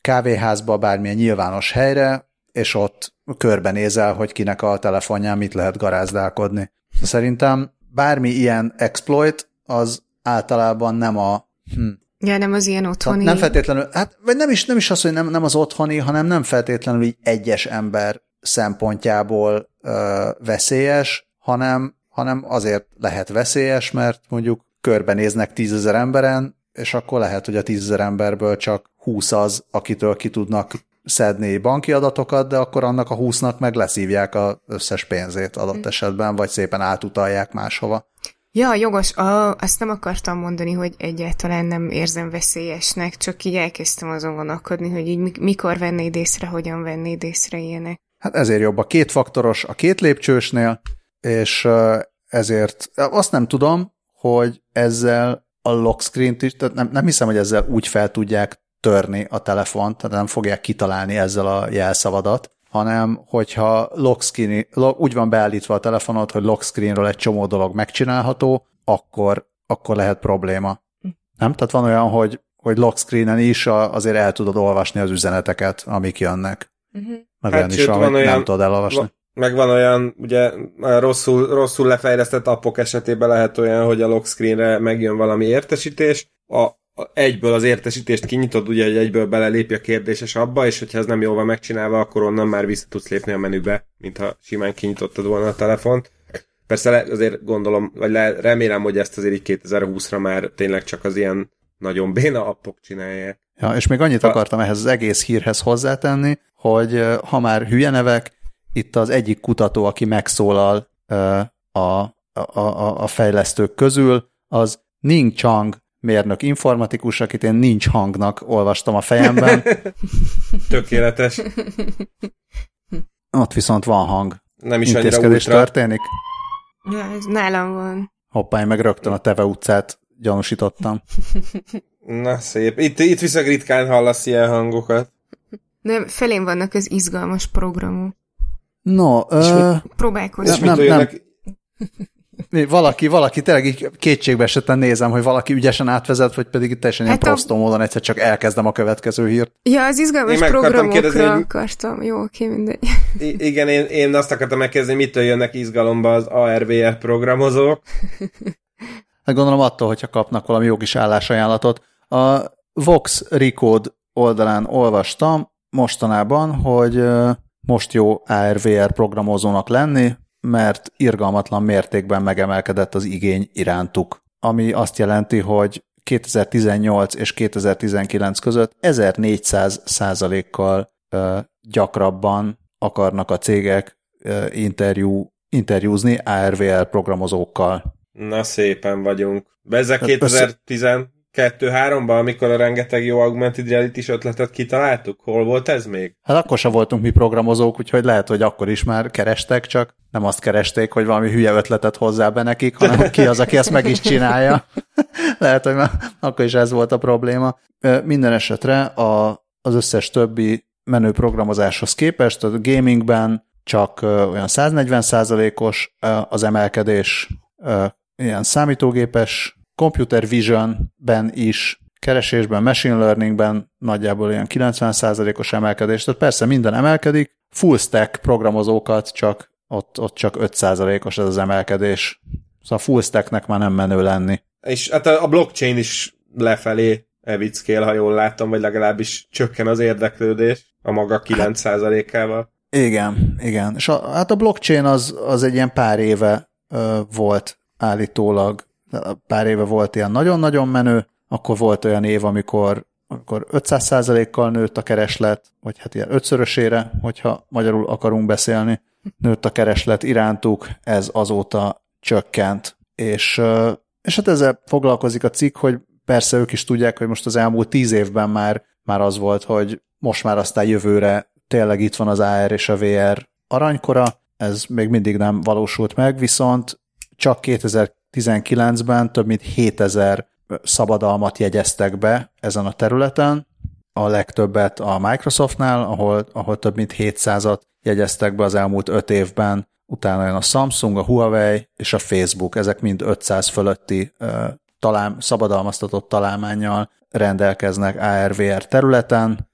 kávéházba, bármilyen nyilvános helyre, és ott körbenézel, hogy kinek a telefonján mit lehet garázdálkodni. Szerintem bármi ilyen exploit, az általában nem a... Hm, Ja, nem az ilyen otthoni. Nem feltétlenül, hát, vagy nem is, nem is az, hogy nem, nem az otthoni, hanem nem feltétlenül így egyes ember szempontjából ö, veszélyes, hanem, hanem azért lehet veszélyes, mert mondjuk körbenéznek tízezer emberen, és akkor lehet, hogy a tízezer emberből csak húsz az, akitől ki tudnak szedni banki adatokat, de akkor annak a húsznak meg leszívják az összes pénzét adott esetben, vagy szépen átutalják máshova. Ja, jogos, a, azt nem akartam mondani, hogy egyáltalán nem érzem veszélyesnek, csak így elkezdtem azon gondolkodni, hogy így mikor vennéd észre, hogyan vennéd észre ilyenek. Hát ezért jobb a kétfaktoros a két lépcsősnél, és ezért azt nem tudom, hogy ezzel a lock screen-t is, tehát nem, nem hiszem, hogy ezzel úgy fel tudják törni a telefont, tehát nem fogják kitalálni ezzel a jelszavadat, hanem hogyha lock screen, úgy van beállítva a telefonod, hogy lock screenről egy csomó dolog megcsinálható, akkor, akkor lehet probléma. Nem? Tehát van olyan, hogy, hogy lock screenen is azért el tudod olvasni az üzeneteket, amik jönnek. Uh-huh. Meg hát olyan is van, van olyan, nem tudod elolvasni. Va- meg van olyan, ugye rosszul, rosszul lefejlesztett appok esetében lehet olyan, hogy a lock screenre megjön valami értesítés, a, egyből az értesítést kinyitod, ugye, hogy egyből belelépj a kérdéses abba, és hogyha ez nem jól van megcsinálva, akkor onnan már vissza tudsz lépni a menübe, mintha simán kinyitottad volna a telefont. Persze le, azért gondolom, vagy le, remélem, hogy ezt azért így 2020-ra már tényleg csak az ilyen nagyon béna appok csinálják. Ja, és még annyit a... akartam ehhez az egész hírhez hozzátenni, hogy ha már hülye nevek, itt az egyik kutató, aki megszólal a, a, a, a fejlesztők közül, az Ning Chang mérnök informatikus, akit én nincs hangnak olvastam a fejemben. Tökéletes. Ott viszont van hang. Nem is annyira ultra. történik? Ja, ez nálam van. Hoppá, én meg rögtön a Teve utcát gyanúsítottam. Na szép. Itt, itt viszont ritkán hallasz ilyen hangokat. Nem, felén vannak az izgalmas programok. No, és uh, próbálkozom. Nem, nem, nem. Valaki, valaki tényleg így kétségbe esetten nézem, hogy valaki ügyesen átvezet, vagy pedig itt teljesen hát ilyen prostó a... módon egyszer csak elkezdem a következő hírt. Ja, az izgalmas én programokra kérdezni, hogy... akartam. Jó, oké, mindegy. I- igen, én, én azt akartam megkérdezni, mitől jönnek izgalomba az ARVR programozók. Hát gondolom attól, hogyha kapnak valami jó kis állásajánlatot. A Vox Recode oldalán olvastam mostanában, hogy most jó ARVR programozónak lenni, mert irgalmatlan mértékben megemelkedett az igény irántuk, ami azt jelenti, hogy 2018 és 2019 között 1400 százalékkal gyakrabban akarnak a cégek interjú, interjúzni ARVL programozókkal. Na szépen vagyunk. Ezek 2010 kettő-háromban, amikor a rengeteg jó augmented reality ötletet kitaláltuk? Hol volt ez még? Hát akkor sem voltunk mi programozók, úgyhogy lehet, hogy akkor is már kerestek, csak nem azt keresték, hogy valami hülye ötletet hozzá be nekik, hanem ki az, aki ezt meg is csinálja. lehet, hogy már akkor is ez volt a probléma. Minden esetre a, az összes többi menő programozáshoz képest a gamingben csak olyan 140% os az emelkedés, ilyen számítógépes computer vision-ben is, keresésben, machine learningben nagyjából olyan 90%-os emelkedés, tehát persze minden emelkedik, full stack programozókat csak ott, ott csak 5%-os ez az emelkedés. Szóval full stacknek már nem menő lenni. És hát a blockchain is lefelé evickél, ha jól látom, vagy legalábbis csökken az érdeklődés a maga 9%-ával. Hát, igen, igen. És a, hát a blockchain az, az egy ilyen pár éve ö, volt állítólag pár éve volt ilyen nagyon-nagyon menő, akkor volt olyan év, amikor, amikor 500%-kal nőtt a kereslet, vagy hát ilyen ötszörösére, hogyha magyarul akarunk beszélni, nőtt a kereslet irántuk, ez azóta csökkent. És, és hát ezzel foglalkozik a cikk, hogy persze ők is tudják, hogy most az elmúlt tíz évben már, már az volt, hogy most már aztán jövőre tényleg itt van az AR és a VR aranykora, ez még mindig nem valósult meg, viszont csak 2000 19-ben több mint 7000 szabadalmat jegyeztek be ezen a területen, a legtöbbet a Microsoftnál, ahol, ahol több mint 700-at jegyeztek be az elmúlt 5 évben, utána jön a Samsung, a Huawei és a Facebook, ezek mind 500 fölötti talán, szabadalmaztatott találmányjal rendelkeznek ARVR területen.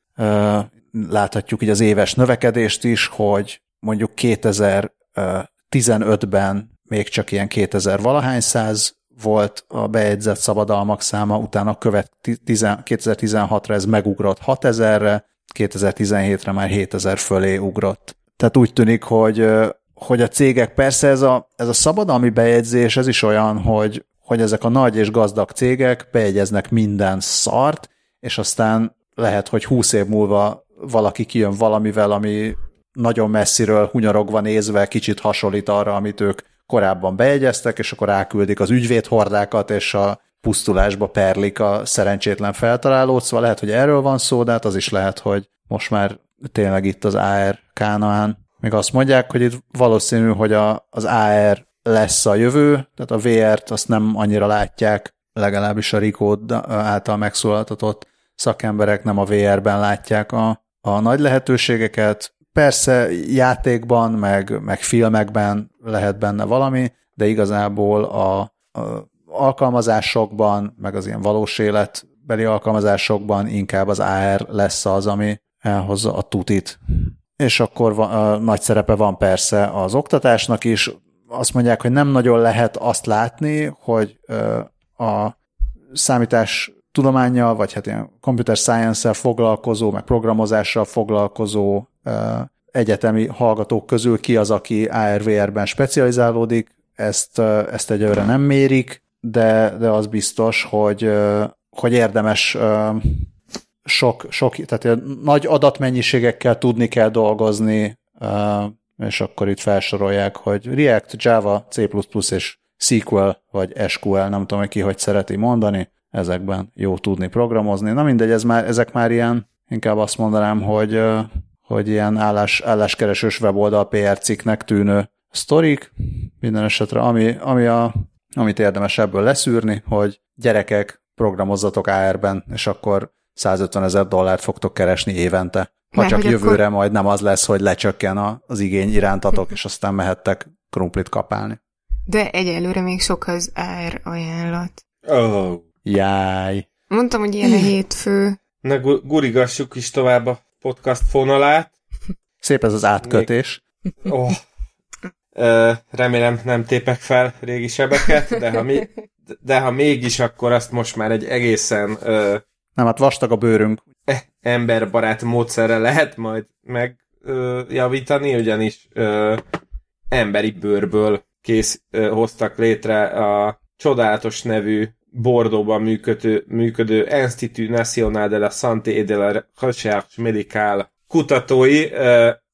Láthatjuk így az éves növekedést is, hogy mondjuk 2015-ben még csak ilyen 2000 valahány száz volt a bejegyzett szabadalmak száma, utána követ 2016-ra ez megugrott 6000-re, 2017-re már 7000 fölé ugrott. Tehát úgy tűnik, hogy, hogy a cégek, persze ez a, ez a szabadalmi bejegyzés, ez is olyan, hogy, hogy ezek a nagy és gazdag cégek bejegyeznek minden szart, és aztán lehet, hogy 20 év múlva valaki kijön valamivel, ami nagyon messziről hunyorogva nézve kicsit hasonlít arra, amit ők korábban bejegyeztek, és akkor elküldik az ügyvédhordákat, és a pusztulásba perlik a szerencsétlen feltalálót, szóval lehet, hogy erről van szó, de hát az is lehet, hogy most már tényleg itt az AR Kánaán. Még azt mondják, hogy itt valószínű, hogy a, az AR lesz a jövő, tehát a VR-t azt nem annyira látják, legalábbis a Rico által megszólaltatott szakemberek nem a VR-ben látják a, a nagy lehetőségeket, Persze játékban, meg, meg filmekben lehet benne valami, de igazából a, a alkalmazásokban, meg az ilyen valós életbeli alkalmazásokban inkább az AR lesz az, ami elhozza a tutit. És akkor van, a, nagy szerepe van persze az oktatásnak is. Azt mondják, hogy nem nagyon lehet azt látni, hogy a számítás tudományjal, vagy hát ilyen computer science-szel foglalkozó, meg programozással foglalkozó egyetemi hallgatók közül ki az, aki ARVR-ben specializálódik, ezt, ezt egyelőre nem mérik, de, de az biztos, hogy, hogy érdemes sok, sok, tehát nagy adatmennyiségekkel tudni kell dolgozni, és akkor itt felsorolják, hogy React, Java, C++ és SQL, vagy SQL, nem tudom, hogy ki hogy szereti mondani, ezekben jó tudni programozni. Na mindegy, ez már, ezek már ilyen, inkább azt mondanám, hogy, hogy ilyen állás, álláskeresős weboldal PR cikknek tűnő sztorik, minden esetre, ami, ami a, amit érdemes ebből leszűrni, hogy gyerekek, programozzatok AR-ben, és akkor 150 ezer dollárt fogtok keresni évente. Ha Mert csak jövőre akkor... majd nem az lesz, hogy lecsökken az igény irántatok, és aztán mehettek krumplit kapálni. De egyelőre még sok az ár ajánlat. Oh. Jáj. Mondtam, hogy ilyen a hétfő. Na, gu- gurigassuk is tovább a podcast fonalát. Szép ez az átkötés. Oh. Ö, remélem nem tépek fel régi sebeket, de ha, mi, de ha mégis, akkor azt most már egy egészen ö, Nem, hát vastag a bőrünk. eh, emberbarát módszerre lehet majd megjavítani, ugyanis ö, emberi bőrből kész ö, hoztak létre a csodálatos nevű Bordóban működő, működő Institut National de la Santé et de la Recherche Médicale kutatói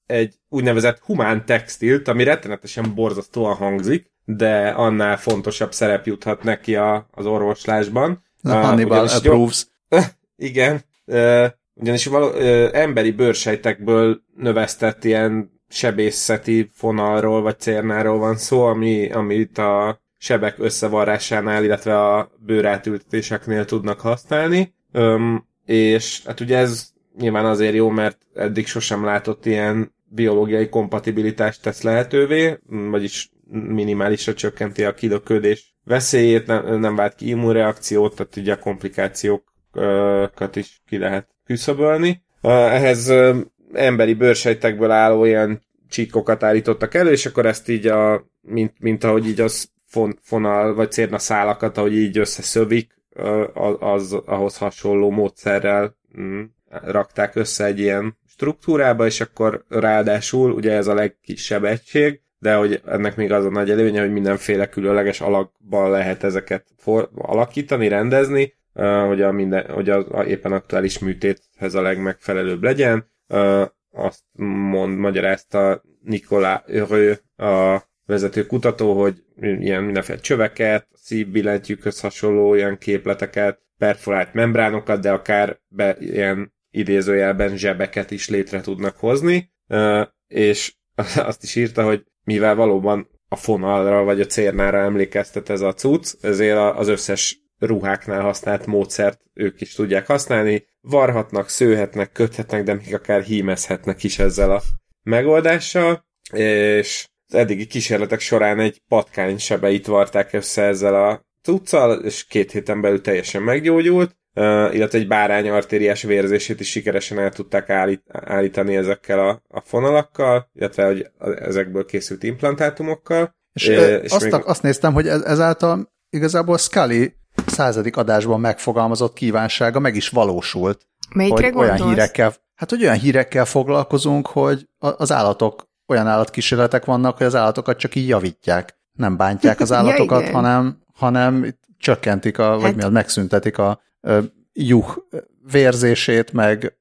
egy úgynevezett humán textilt, ami rettenetesen borzasztóan hangzik, de annál fontosabb szerep juthat neki a, az orvoslásban. A Ah, Hannibal approves. igen, ö, ugyanis való, ö, emberi bőrsejtekből növesztett ilyen sebészeti fonalról vagy cérnáról van szó, ami, amit a sebek összevarrásánál, illetve a bőrátültetéseknél tudnak használni. Öm, és hát ugye ez nyilván azért jó, mert eddig sosem látott ilyen biológiai kompatibilitást tesz lehetővé, vagyis minimálisra csökkenti a kilöködés veszélyét, nem, nem vált ki immunreakciót, tehát ugye a komplikációkat is ki lehet küszöbölni. Ehhez emberi bőrsejtekből álló ilyen csíkokat állítottak elő, és akkor ezt így a, mint, mint ahogy így az fon, fonal, vagy cérna szálakat, ahogy így összeszövik, az ahhoz hasonló módszerrel mm, rakták össze egy ilyen struktúrába, és akkor ráadásul, ugye ez a legkisebb egység, de hogy ennek még az a nagy előnye, hogy mindenféle különleges alakban lehet ezeket for- alakítani, rendezni, hogy, a minden, hogy a, a éppen aktuális műtéthez a legmegfelelőbb legyen. Azt mond, magyarázta Nikolá Örő, a vezető kutató, hogy ilyen mindenféle csöveket, szívbillentyűkhöz hasonló ilyen képleteket, perforált membránokat, de akár be, ilyen idézőjelben zsebeket is létre tudnak hozni, és azt is írta, hogy mivel valóban a fonalra vagy a cérnára emlékeztet ez a cucc, ezért az összes ruháknál használt módszert ők is tudják használni, varhatnak, szőhetnek, köthetnek, de még akár hímezhetnek is ezzel a megoldással, és az eddigi kísérletek során egy patkány sebeit varták össze ezzel a cuccal, és két héten belül teljesen meggyógyult, illetve egy bárány artériás vérzését is sikeresen el tudták állít, állítani ezekkel a, a fonalakkal, illetve hogy ezekből készült implantátumokkal. És, e, és azt, még... azt néztem, hogy ezáltal igazából Scully századik adásban megfogalmazott kívánsága meg is valósult. Melyikre hogy gondolsz? olyan hírekkel, hát hogy olyan hírekkel foglalkozunk, hogy az állatok, olyan állatkísérletek vannak, hogy az állatokat csak így javítják. Nem bántják az állatokat, ja, hanem, hanem csökkentik, a, vagy Hát- mi az, megszüntetik a ö, juh vérzését, meg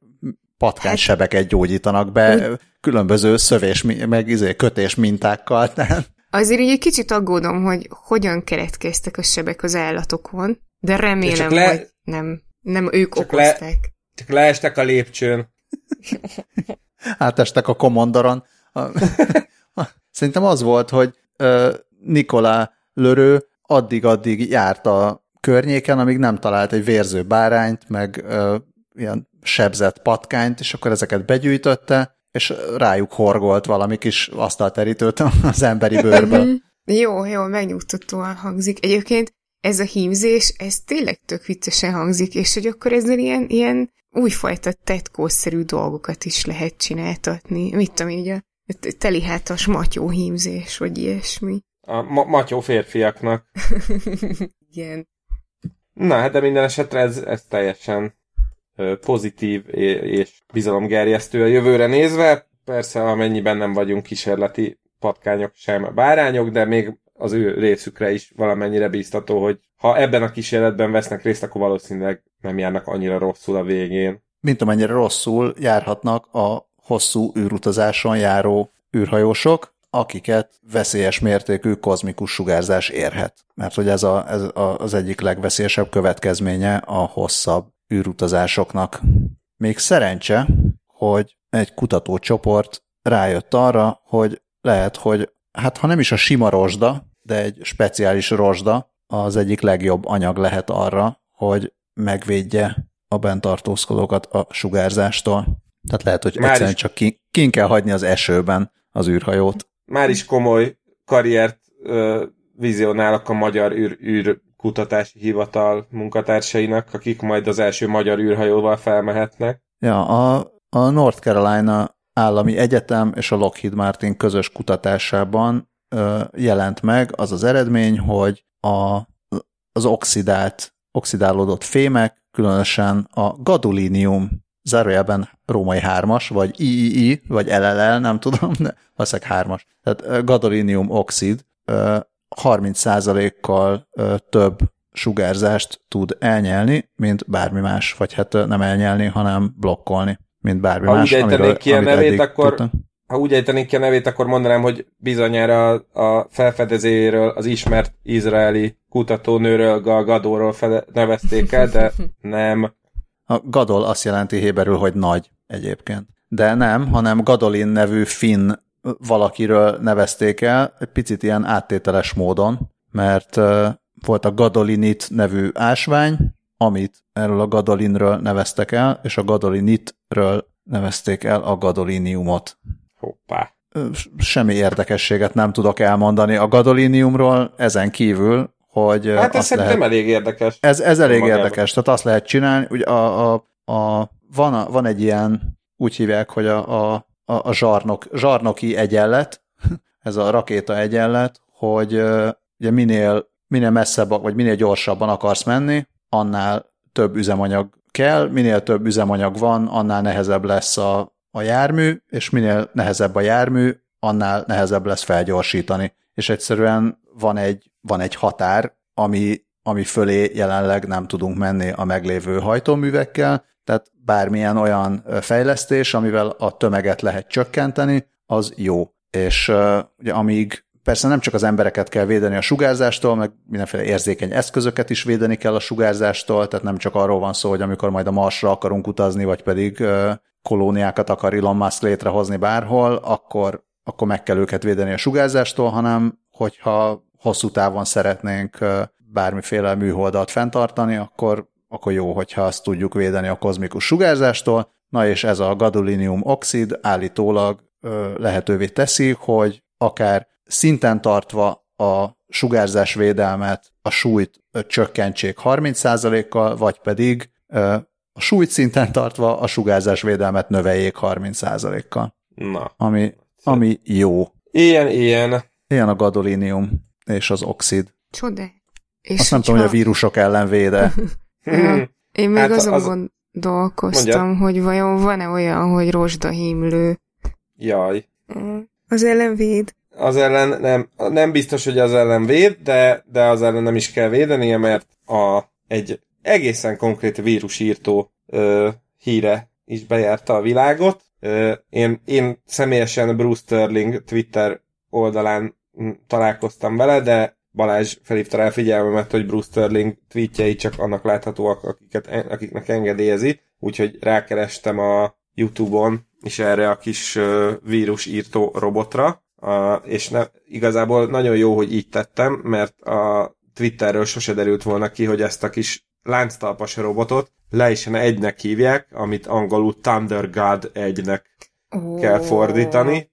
patkánysebeket gyógyítanak be különböző szövés, meg izé, kötés mintákkal. Tehát Azért így egy kicsit aggódom, hogy hogyan keletkeztek a sebek az állatokon, de remélem, csak le- hogy nem, nem ők Csak le- okozták. Csak leestek a lépcsőn. átestek a komondoron. Szerintem az volt, hogy ö, Nikolá Lörő addig-addig járt a környéken, amíg nem talált egy vérző bárányt, meg ilyen sebzett patkányt, és akkor ezeket begyűjtötte, és rájuk horgolt valami kis asztalterítőt az emberi bőrből. Jó, jó, megnyugtatóan hangzik. Egyébként ez a hímzés, ez tényleg tök viccesen hangzik, és hogy akkor ezzel ilyen, ilyen újfajta tetkószerű dolgokat is lehet csináltatni. Mit tudom ugye a telihátas matyó hímzés, vagy ilyesmi. A ma- matyó férfiaknak. Igen. Na, hát de minden esetre ez, ez teljesen pozitív és bizalomgerjesztő a jövőre nézve. Persze, amennyiben nem vagyunk kísérleti patkányok sem bárányok, de még az ő részükre is valamennyire bíztató, hogy ha ebben a kísérletben vesznek részt, akkor valószínűleg nem járnak annyira rosszul a végén. Mint amennyire rosszul járhatnak a hosszú űrutazáson járó űrhajósok, akiket veszélyes mértékű kozmikus sugárzás érhet. Mert hogy ez, a, ez a, az egyik legveszélyesebb következménye a hosszabb űrutazásoknak. Még szerencse, hogy egy kutatócsoport rájött arra, hogy lehet, hogy hát ha nem is a sima rozsda, de egy speciális rozsda az egyik legjobb anyag lehet arra, hogy megvédje a bent tartózkodókat a sugárzástól. Tehát lehet, hogy Már egyszerűen is- csak ki, kell hagyni az esőben az űrhajót. Már is komoly karriert ö, vizionálok a Magyar űr, űr kutatási hivatal munkatársainak, akik majd az első magyar űrhajóval felmehetnek. Ja, a, a North Carolina állami egyetem és a Lockheed Martin közös kutatásában ö, jelent meg az az eredmény, hogy a, az oxidált, oxidálódott fémek, különösen a gadolínium, zárójelben római hármas, vagy III, vagy LLL, nem tudom, de valószínűleg hármas. Tehát gadolínium oxid 30%-kal több sugárzást tud elnyelni, mint bármi más, vagy hát nem elnyelni, hanem blokkolni, mint bármi ha más. Úgy amiről, ki a nevét, akkor, tudtam. ha úgy ejtenék ki a nevét, akkor mondanám, hogy bizonyára a felfedezéről az ismert izraeli kutatónőről, Gal Gadóról nevezték el, de nem. A Gadol azt jelenti héberül, hogy nagy egyébként. De nem, hanem Gadolin nevű finn valakiről nevezték el, egy picit ilyen áttételes módon, mert volt a Gadolinit nevű ásvány, amit erről a Gadolinről neveztek el, és a Gadolinitről nevezték el a Gadoliniumot. Hoppá. Semmi érdekességet nem tudok elmondani a Gadoliniumról, ezen kívül, hogy... Hát ez szerintem lehet, elég érdekes. Ez, ez elég magában. érdekes, tehát azt lehet csinálni, hogy a, a, a, van, a, van egy ilyen, úgy hívják, hogy a, a a, a zsarnok, zsarnoki egyenlet, ez a rakéta egyenlet, hogy ugye minél, minél messzebb, vagy minél gyorsabban akarsz menni, annál több üzemanyag kell, minél több üzemanyag van, annál nehezebb lesz a, a jármű, és minél nehezebb a jármű, annál nehezebb lesz felgyorsítani. És egyszerűen van egy, van egy határ, ami, ami fölé jelenleg nem tudunk menni a meglévő hajtóművekkel, tehát bármilyen olyan fejlesztés, amivel a tömeget lehet csökkenteni, az jó. És ugye amíg persze nem csak az embereket kell védeni a sugárzástól, meg mindenféle érzékeny eszközöket is védeni kell a sugárzástól, tehát nem csak arról van szó, hogy amikor majd a Marsra akarunk utazni, vagy pedig kolóniákat akar Elon Musk létrehozni bárhol, akkor, akkor meg kell őket védeni a sugárzástól, hanem hogyha hosszú távon szeretnénk bármiféle műholdat fenntartani, akkor akkor jó, hogyha azt tudjuk védeni a kozmikus sugárzástól. Na és ez a gadolinium oxid állítólag lehetővé teszi, hogy akár szinten tartva a sugárzás védelmet, a súlyt csökkentsék 30%-kal, vagy pedig a súlyt szinten tartva a sugárzás védelmet növeljék 30%-kal. Na. Ami, ami jó. Ilyen, ilyen. Ilyen a gadolinium és az oxid. Csoda. És Azt nem tudom, hogy a vírusok ellen véde. Ja. Én még hát azon az... gondolkoztam, Mondja. hogy vajon van-e olyan, hogy rozsdahímlő. Jaj. Az ellen véd? Az ellen nem, nem biztos, hogy az ellen véd, de, de az ellen nem is kell védenie, mert a, egy egészen konkrét vírusírtó ö, híre is bejárta a világot. Ö, én, én személyesen Bruce Sterling Twitter oldalán találkoztam vele, de Balázs felhívta rá figyelmemet, hogy Bruce Sterling tweetjei csak annak láthatóak, akiket, akiknek engedélyezi, úgyhogy rákerestem a Youtube-on is erre a kis uh, vírusírtó robotra, uh, és ne, igazából nagyon jó, hogy így tettem, mert a Twitterről sose derült volna ki, hogy ezt a kis lánctalpas robotot leisen egynek hívják, amit angolul Thunder God egynek kell fordítani.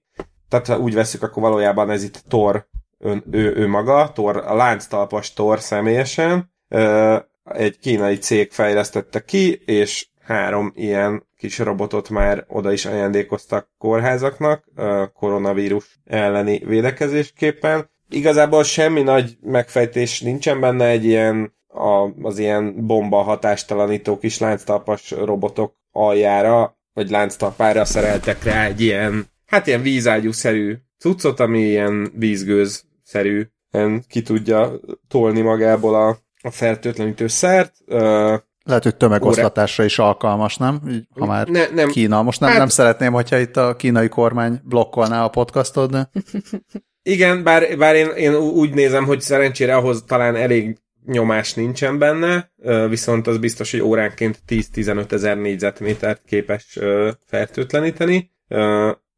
Tehát ha úgy veszük, akkor valójában ez itt Thor ön, ő, ő maga, Tor, a lánctalpas Tor személyesen, egy kínai cég fejlesztette ki, és három ilyen kis robotot már oda is ajándékoztak kórházaknak koronavírus elleni védekezésképpen. Igazából semmi nagy megfejtés nincsen benne, egy ilyen a, az ilyen bomba hatástalanító kis lánctalpas robotok aljára, vagy lánctalpára szereltek rá egy ilyen, hát ilyen vízágyú-szerű cuccot, ami ilyen vízgőz szerűen ki tudja tolni magából a, a fertőtlenítő szert. Lehet, hogy tömegosztatásra is alkalmas, nem? Így, ha már ne, nem. Kína. Most nem, hát, nem szeretném, hogyha itt a kínai kormány blokkolná a podcastod, de... Igen, bár, bár én, én úgy nézem, hogy szerencsére ahhoz talán elég nyomás nincsen benne, viszont az biztos, hogy óránként 10-15 ezer négyzetmétert képes fertőtleníteni.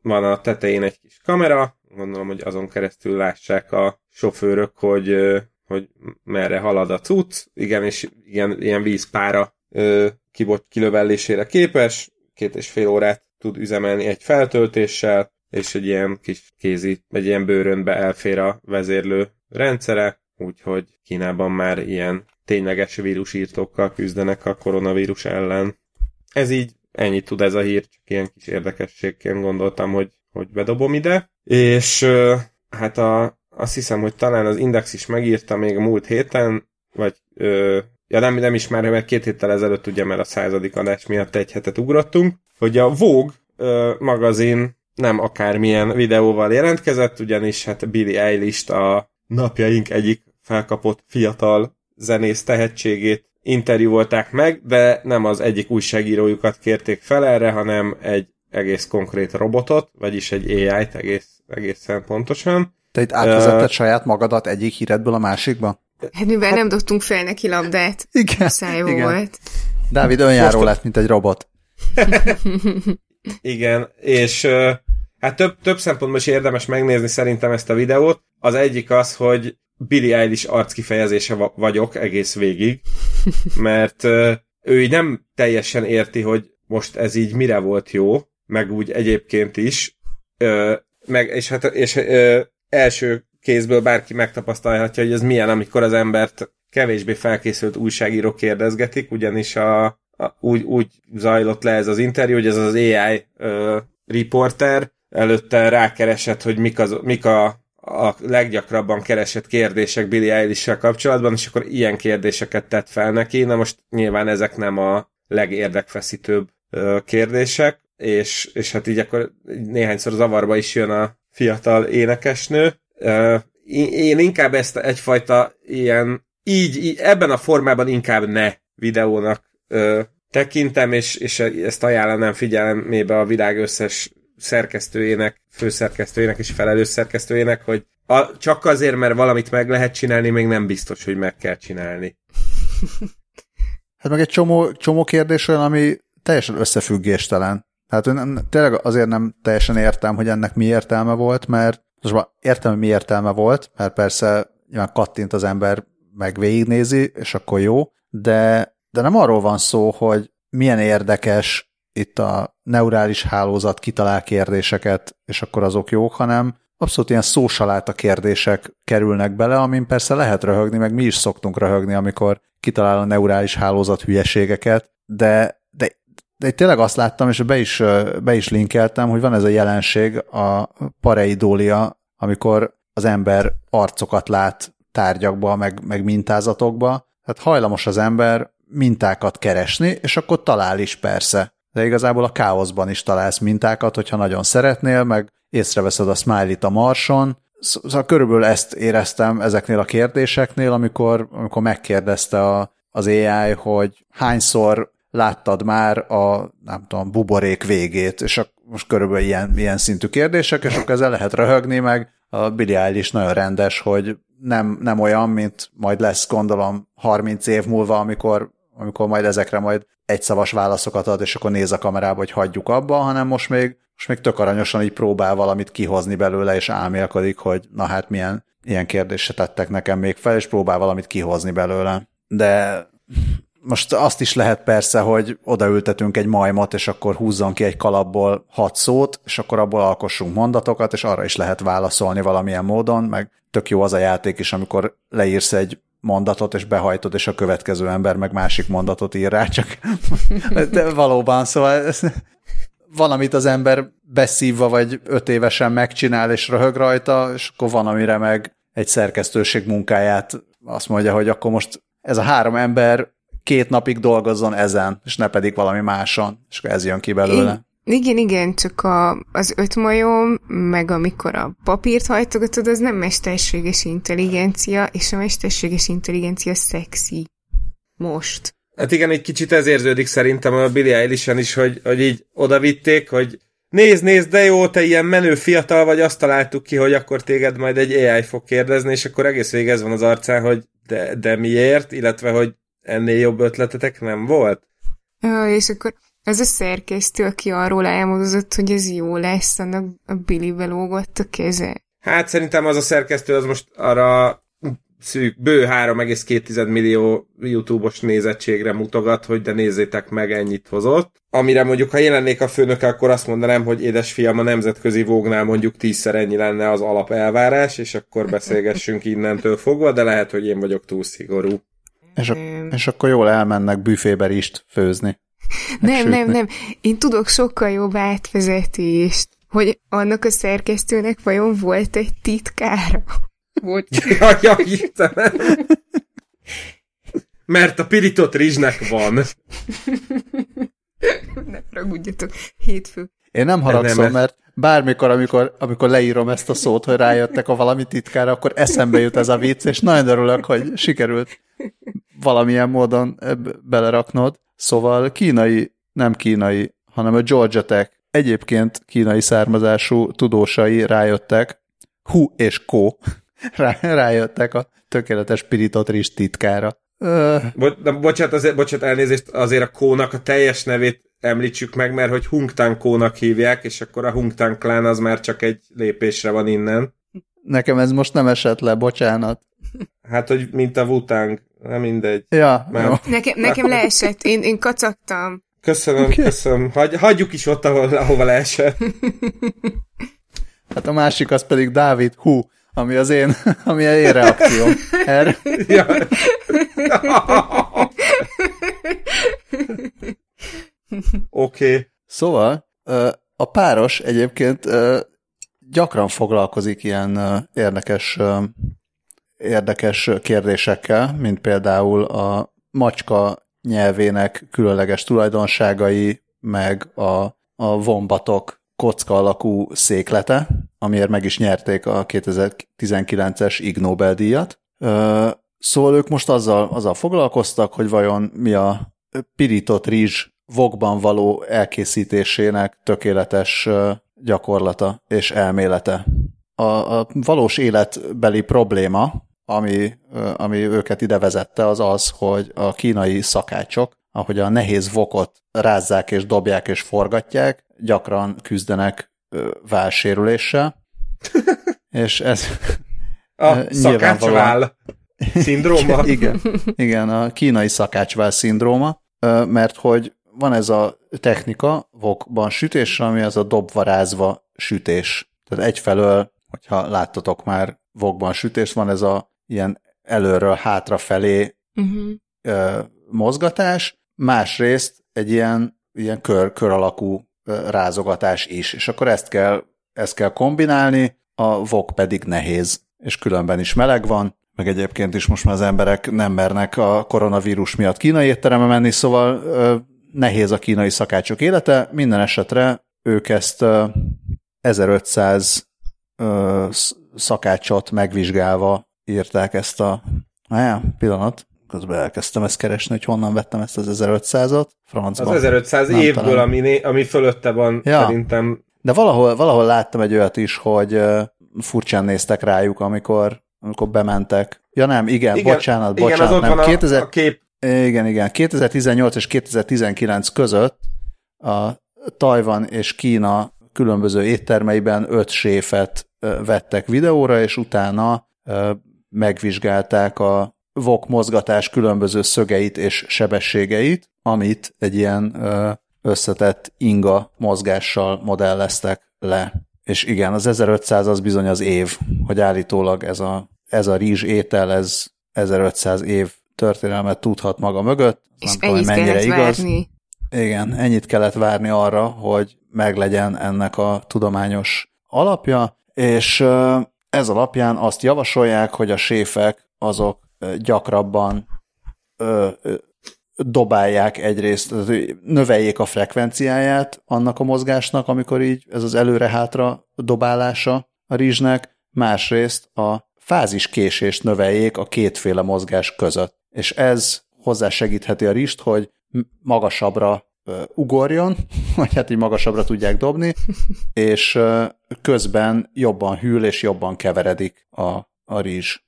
Van a tetején egy kis kamera, gondolom, hogy azon keresztül lássák a sofőrök, hogy, hogy merre halad a cucc, igen, és igen, ilyen vízpára kibot kilövellésére képes, két és fél órát tud üzemelni egy feltöltéssel, és egy ilyen kis kézi, egy ilyen bőrönbe elfér a vezérlő rendszere, úgyhogy Kínában már ilyen tényleges vírusírtókkal küzdenek a koronavírus ellen. Ez így ennyit tud ez a hír, csak ilyen kis érdekességként gondoltam, hogy, hogy bedobom ide. És hát a, azt hiszem, hogy talán az Index is megírta még a múlt héten, vagy ö, ja nem, nem is már, mert két héttel ezelőtt ugye, mert a századik adás miatt egy hetet ugrottunk, hogy a Vogue ö, magazin nem akármilyen videóval jelentkezett, ugyanis hát Billy Eilish a napjaink egyik felkapott fiatal zenész tehetségét interjúvolták meg, de nem az egyik újságírójukat kérték fel erre, hanem egy egész konkrét robotot, vagyis egy AI-t egész, egészen pontosan. Te itt átvezetted uh, saját magadat egyik híredből a másikba? Hát mivel hát, nem dobtunk fel neki labdát. Igen. Igen. volt. Dávid önjáró Most... lett, mint egy robot. igen, és uh, hát több, több szempontból is érdemes megnézni szerintem ezt a videót. Az egyik az, hogy Billy Eilish arckifejezése vagyok egész végig, mert ő így nem teljesen érti, hogy most ez így mire volt jó, meg úgy egyébként is, meg, és hát és, első kézből bárki megtapasztalhatja, hogy ez milyen, amikor az embert kevésbé felkészült újságírók kérdezgetik, ugyanis a, a, úgy, úgy zajlott le ez az interjú, hogy ez az AI ö, reporter előtte rákeresett, hogy mik, az, mik a, a leggyakrabban keresett kérdések Billy eilish kapcsolatban, és akkor ilyen kérdéseket tett fel neki. Na most nyilván ezek nem a legérdekfeszítőbb kérdések, és, és hát így akkor néhányszor zavarba is jön a fiatal énekesnő. Én inkább ezt egyfajta ilyen, így, így ebben a formában inkább ne videónak tekintem, és, és ezt ajánlanám figyelmébe a világ összes szerkesztőjének, főszerkesztőjének és felelős szerkesztőjének, hogy a, csak azért, mert valamit meg lehet csinálni, még nem biztos, hogy meg kell csinálni. Hát meg egy csomó, csomó kérdés olyan, ami teljesen összefüggéstelen. Hát én tényleg azért nem teljesen értem, hogy ennek mi értelme volt, mert most már értem, hogy mi értelme volt, mert persze nyilván kattint az ember, meg végignézi, és akkor jó, de, de nem arról van szó, hogy milyen érdekes itt a neurális hálózat kitalál kérdéseket, és akkor azok jók, hanem abszolút ilyen szósaláta kérdések kerülnek bele, amin persze lehet röhögni, meg mi is szoktunk röhögni, amikor kitalál a neurális hálózat hülyeségeket, de de itt tényleg azt láttam, és be is, be is linkeltem, hogy van ez a jelenség, a pareidólia, amikor az ember arcokat lát tárgyakba, meg, meg mintázatokba, tehát hajlamos az ember mintákat keresni, és akkor talál is persze. De igazából a káoszban is találsz mintákat, hogyha nagyon szeretnél, meg észreveszed a smiley-t a marson. Szóval körülbelül ezt éreztem ezeknél a kérdéseknél, amikor, amikor megkérdezte a, az AI, hogy hányszor láttad már a, nem tudom, buborék végét, és a, most körülbelül ilyen, ilyen szintű kérdések, és akkor ezzel lehet röhögni, meg a Billy is nagyon rendes, hogy nem, nem olyan, mint majd lesz gondolom 30 év múlva, amikor, amikor majd ezekre majd egyszavas válaszokat ad, és akkor néz a kamerába, hogy hagyjuk abba, hanem most még, most még tök aranyosan így próbál valamit kihozni belőle, és álmélkodik, hogy na hát milyen ilyen kérdést tettek nekem még fel, és próbál valamit kihozni belőle. De most azt is lehet persze, hogy odaültetünk egy majmot, és akkor húzzon ki egy kalapból hat szót, és akkor abból alkossunk mondatokat, és arra is lehet válaszolni valamilyen módon, meg tök jó az a játék is, amikor leírsz egy mondatot, és behajtod, és a következő ember meg másik mondatot ír rá, csak de valóban, szóval ez, valamit az ember beszívva, vagy öt évesen megcsinál, és röhög rajta, és akkor van, amire meg egy szerkesztőség munkáját azt mondja, hogy akkor most ez a három ember két napig dolgozzon ezen, és ne pedig valami máson, és ez jön ki belőle. Igen, igen, csak a, az öt majom, meg amikor a papírt hajtogatod, az nem mesterséges intelligencia, és a mesterséges intelligencia szexi. Most. Hát igen, egy kicsit ez érződik szerintem a Billy eilish is, hogy, hogy így odavitték, hogy nézd, nézd, de jó, te ilyen menő fiatal vagy, azt találtuk ki, hogy akkor téged majd egy AI fog kérdezni, és akkor egész végig ez van az arcán, hogy de, de miért, illetve hogy ennél jobb ötletetek nem volt? Ja, és akkor az a szerkesztő, aki arról elmondott, hogy ez jó lesz, annak a Billy belógott a keze. Hát szerintem az a szerkesztő az most arra szűk, bő 3,2 millió YouTube-os nézettségre mutogat, hogy de nézzétek meg, ennyit hozott. Amire mondjuk, ha jelennék a főnök, akkor azt mondanám, hogy édesfiam, a nemzetközi vógnál mondjuk tízszer ennyi lenne az alapelvárás, és akkor beszélgessünk innentől fogva, de lehet, hogy én vagyok túl szigorú. És, a, és akkor jól elmennek büfébe is főzni. Nem, nem, nem. Én tudok sokkal jobb átvezetést, hogy annak a szerkesztőnek vajon volt egy titkára. Volt. ja, ja, Istenem. Mert a pirított rizsnek van. ne ragudjatok, hétfő. Én nem haragszom, nem, nem, mert bármikor, amikor, amikor leírom ezt a szót, hogy rájöttek a valami titkára, akkor eszembe jut ez a vicc, és nagyon örülök, hogy sikerült valamilyen módon beleraknod. Szóval kínai, nem kínai, hanem a Georgia Tech egyébként kínai származású tudósai rájöttek, Hu és Ko rá, rájöttek a tökéletes pirított rizs titkára. Bo- de bocsánat, azért, bocsánat, elnézést, azért a Kónak a teljes nevét említsük meg, mert hogy Hungtang Kónak hívják, és akkor a Hungtang klán az már csak egy lépésre van innen. Nekem ez most nem esett le, bocsánat. Hát, hogy mint a Wutang, nem mindegy. Ja, Már... Nekem, nekem leesett, én, én kacagtam. Köszönöm, okay. köszönöm. Hagy, hagyjuk is ott, ahol, ahova leesett. Hát a másik az pedig Dávid, hú, ami az én, ami a én reakcióm. Erre. Ja. Oké. Okay. Szóval a páros egyébként gyakran foglalkozik ilyen érdekes, érdekes kérdésekkel, mint például a macska nyelvének különleges tulajdonságai, meg a, a vombatok kocka alakú széklete, amiért meg is nyerték a 2019-es Ig Nobel-díjat. Szóval ők most azzal, azzal foglalkoztak, hogy vajon mi a pirított rizs vokban való elkészítésének tökéletes gyakorlata és elmélete. A, a valós életbeli probléma, ami, ami őket ide vezette, az az, hogy a kínai szakácsok, ahogy a nehéz vokot rázzák és dobják és forgatják, gyakran küzdenek válsérüléssel, és ez a szakácsvál szindróma. igen, igen, a kínai szakácsvál szindróma, mert hogy van ez a technika vokban sütésre, ami az a dobvarázva sütés. Tehát egyfelől, hogyha láttatok már vokban sütést, van ez a ilyen előről hátrafelé uh-huh. ö, mozgatás, másrészt egy ilyen, ilyen kör, kör alakú rázogatás is, és akkor ezt kell, ezt kell kombinálni, a vok pedig nehéz, és különben is meleg van, meg egyébként is most már az emberek nem mernek a koronavírus miatt kínai étterembe menni, szóval ö, nehéz a kínai szakácsok élete, minden esetre ők ezt ö, 1500 ö, szakácsot megvizsgálva írták ezt a... Á, pillanat, közben elkezdtem ezt keresni, hogy honnan vettem ezt az 1500-ot. Francban. Az 1500 évből, talán. ami, ami fölötte van, ja. szerintem. De valahol, valahol láttam egy olyat is, hogy furcsán néztek rájuk, amikor, amikor bementek. Ja nem, igen, igen bocsánat, igen, bocsánat. Az ott nem, van 2000... a kép. Igen, igen. 2018 és 2019 között a Tajvan és Kína különböző éttermeiben öt séfet vettek videóra, és utána megvizsgálták a vok mozgatás különböző szögeit és sebességeit, amit egy ilyen összetett inga mozgással modelleztek le. És igen, az 1500 az bizony az év, hogy állítólag ez a, ez a rizs étel, ez 1500 év történelmet tudhat maga mögött. És nem tudom, mennyire igaz. Várni. Igen, ennyit kellett várni arra, hogy meglegyen ennek a tudományos alapja, és ez alapján azt javasolják, hogy a séfek azok gyakrabban ö, ö, dobálják egyrészt, növeljék a frekvenciáját annak a mozgásnak, amikor így ez az előre-hátra dobálása a rizsnek, másrészt a fáziskésést növeljék a kétféle mozgás között. És ez hozzá segítheti a rizst, hogy magasabbra ugorjon, vagy hát így magasabbra tudják dobni, és közben jobban hűl és jobban keveredik a, a rizs.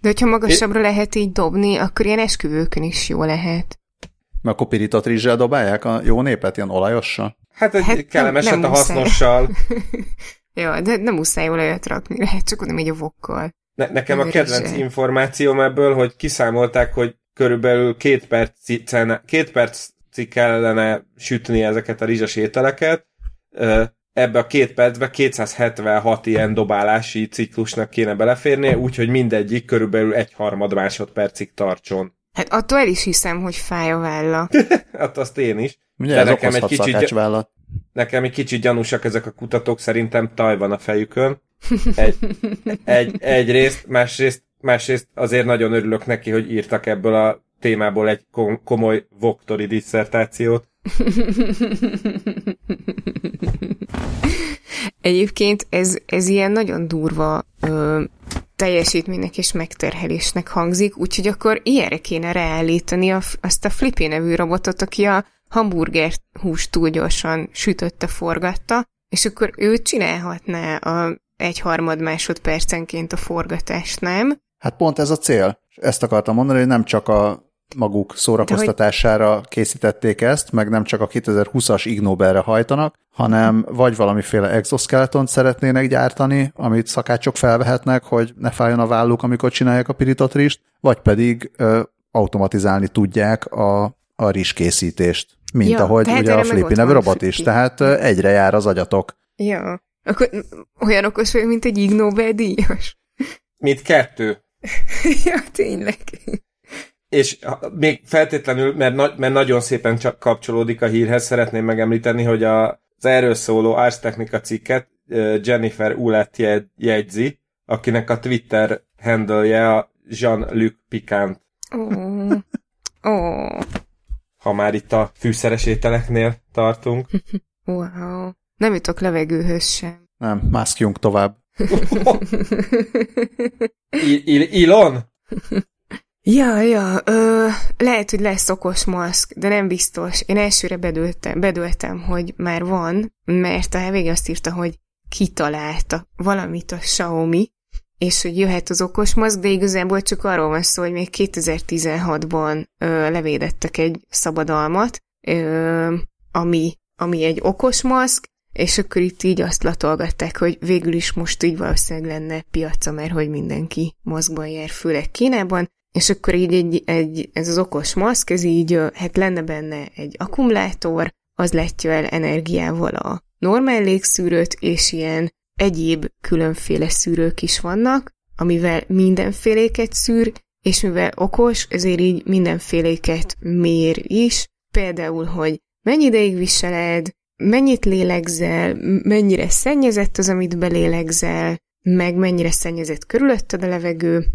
De hogyha magasabbra é... lehet így dobni, akkor ilyen esküvőkön is jó lehet. Mert akkor pirított rizssel dobálják a jó népet, ilyen olajossal? Hát egy hát kellemeset nem, nem a hasznossal. ja, de nem muszáj olajat rakni, lehet csak oda megy a vokkal. Ne, nekem a kedvenc információm ebből, hogy kiszámolták, hogy körülbelül két percen, két percig kellene sütni ezeket a rizsas ételeket, ebbe a két percbe 276 ilyen dobálási ciklusnak kéne beleférnie, úgyhogy mindegyik körülbelül egy harmad másodpercig tartson. Hát attól el is hiszem, hogy fáj a válla. hát azt én is. Ugye De nekem egy kicsit, vállat. nekem egy kicsit gyanúsak ezek a kutatók, szerintem taj van a fejükön. Egy, egy, egyrészt, másrészt, másrészt azért nagyon örülök neki, hogy írtak ebből a témából egy komoly voktori disszertációt. Egyébként ez, ez ilyen nagyon durva ö, teljesítménynek és megterhelésnek hangzik, úgyhogy akkor ilyenre kéne reállítani a, azt a Flippy nevű robotot, aki a hamburger húst túl gyorsan sütötte, forgatta, és akkor ő csinálhatná a egyharmad másodpercenként a forgatást, nem? Hát pont ez a cél. Ezt akartam mondani, hogy nem csak a maguk szórakoztatására hogy... készítették ezt, meg nem csak a 2020-as Ig Nobelre hajtanak, hanem vagy valamiféle exoskeletont szeretnének gyártani, amit szakácsok felvehetnek, hogy ne fájjon a válluk, amikor csinálják a pirított rist, vagy pedig ö, automatizálni tudják a, a rizskészítést, mint ja, ahogy ugye a Flippy nevű robot is, tehát ö, egyre jár az agyatok. Ja, akkor olyan okos vagy, mint egy Ig Nobel díjas. Mint kettő. ja, tényleg és még feltétlenül, mert, na, mert nagyon szépen csak kapcsolódik a hírhez, szeretném megemlíteni, hogy a, az erről szóló Ars Technica cikket Jennifer Ulet jegyzi, akinek a Twitter handle a Jean-Luc Picant. Oh. Oh. Ha már itt a fűszeres ételeknél tartunk. Wow. Nem jutok levegőhöz sem. Nem, mászkjunk tovább. Ilon? Ja, ja, ö, lehet, hogy lesz okos maszk, de nem biztos. Én elsőre bedöltem, bedöltem, hogy már van, mert a vége azt írta, hogy kitalálta valamit a Xiaomi, és hogy jöhet az okos maszk, de igazából csak arról van szó, hogy még 2016-ban ö, levédettek egy szabadalmat, ö, ami, ami egy okos maszk, és akkor itt így azt latolgatták, hogy végül is most így valószínűleg lenne piaca, mert hogy mindenki maszkban jár, főleg Kínában, és akkor így egy, egy, ez az okos maszk, ez így, hát lenne benne egy akkumulátor, az látja el energiával a normál légszűrőt, és ilyen egyéb különféle szűrők is vannak, amivel mindenféléket szűr, és mivel okos, ezért így mindenféléket mér is, például, hogy mennyi ideig viseled, mennyit lélegzel, mennyire szennyezett az, amit belélegzel, meg mennyire szennyezett körülötted a levegő,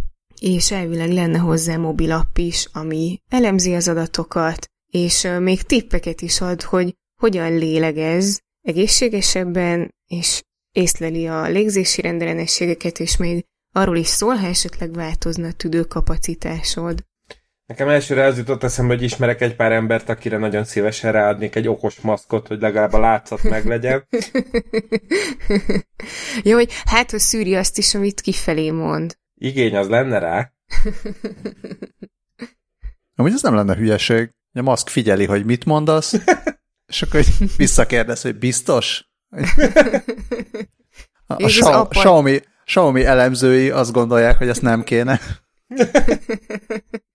és elvileg lenne hozzá mobilapp is, ami elemzi az adatokat, és még tippeket is ad, hogy hogyan lélegez egészségesebben, és észleli a légzési rendellenességeket, és még arról is szól, ha esetleg változna a tüdőkapacitásod. Nekem elsőre az jutott eszembe, hogy ismerek egy pár embert, akire nagyon szívesen ráadnék egy okos maszkot, hogy legalább a látszat meglegyen. Jó, hogy hát, hogy szűri azt is, amit kifelé mond. Igény az lenne rá. Amúgy ez nem lenne hülyeség. A maszk figyeli, hogy mit mondasz, és akkor visszakérdez, hogy biztos? A, a Xiaomi, Xiaomi elemzői azt gondolják, hogy ezt nem kéne.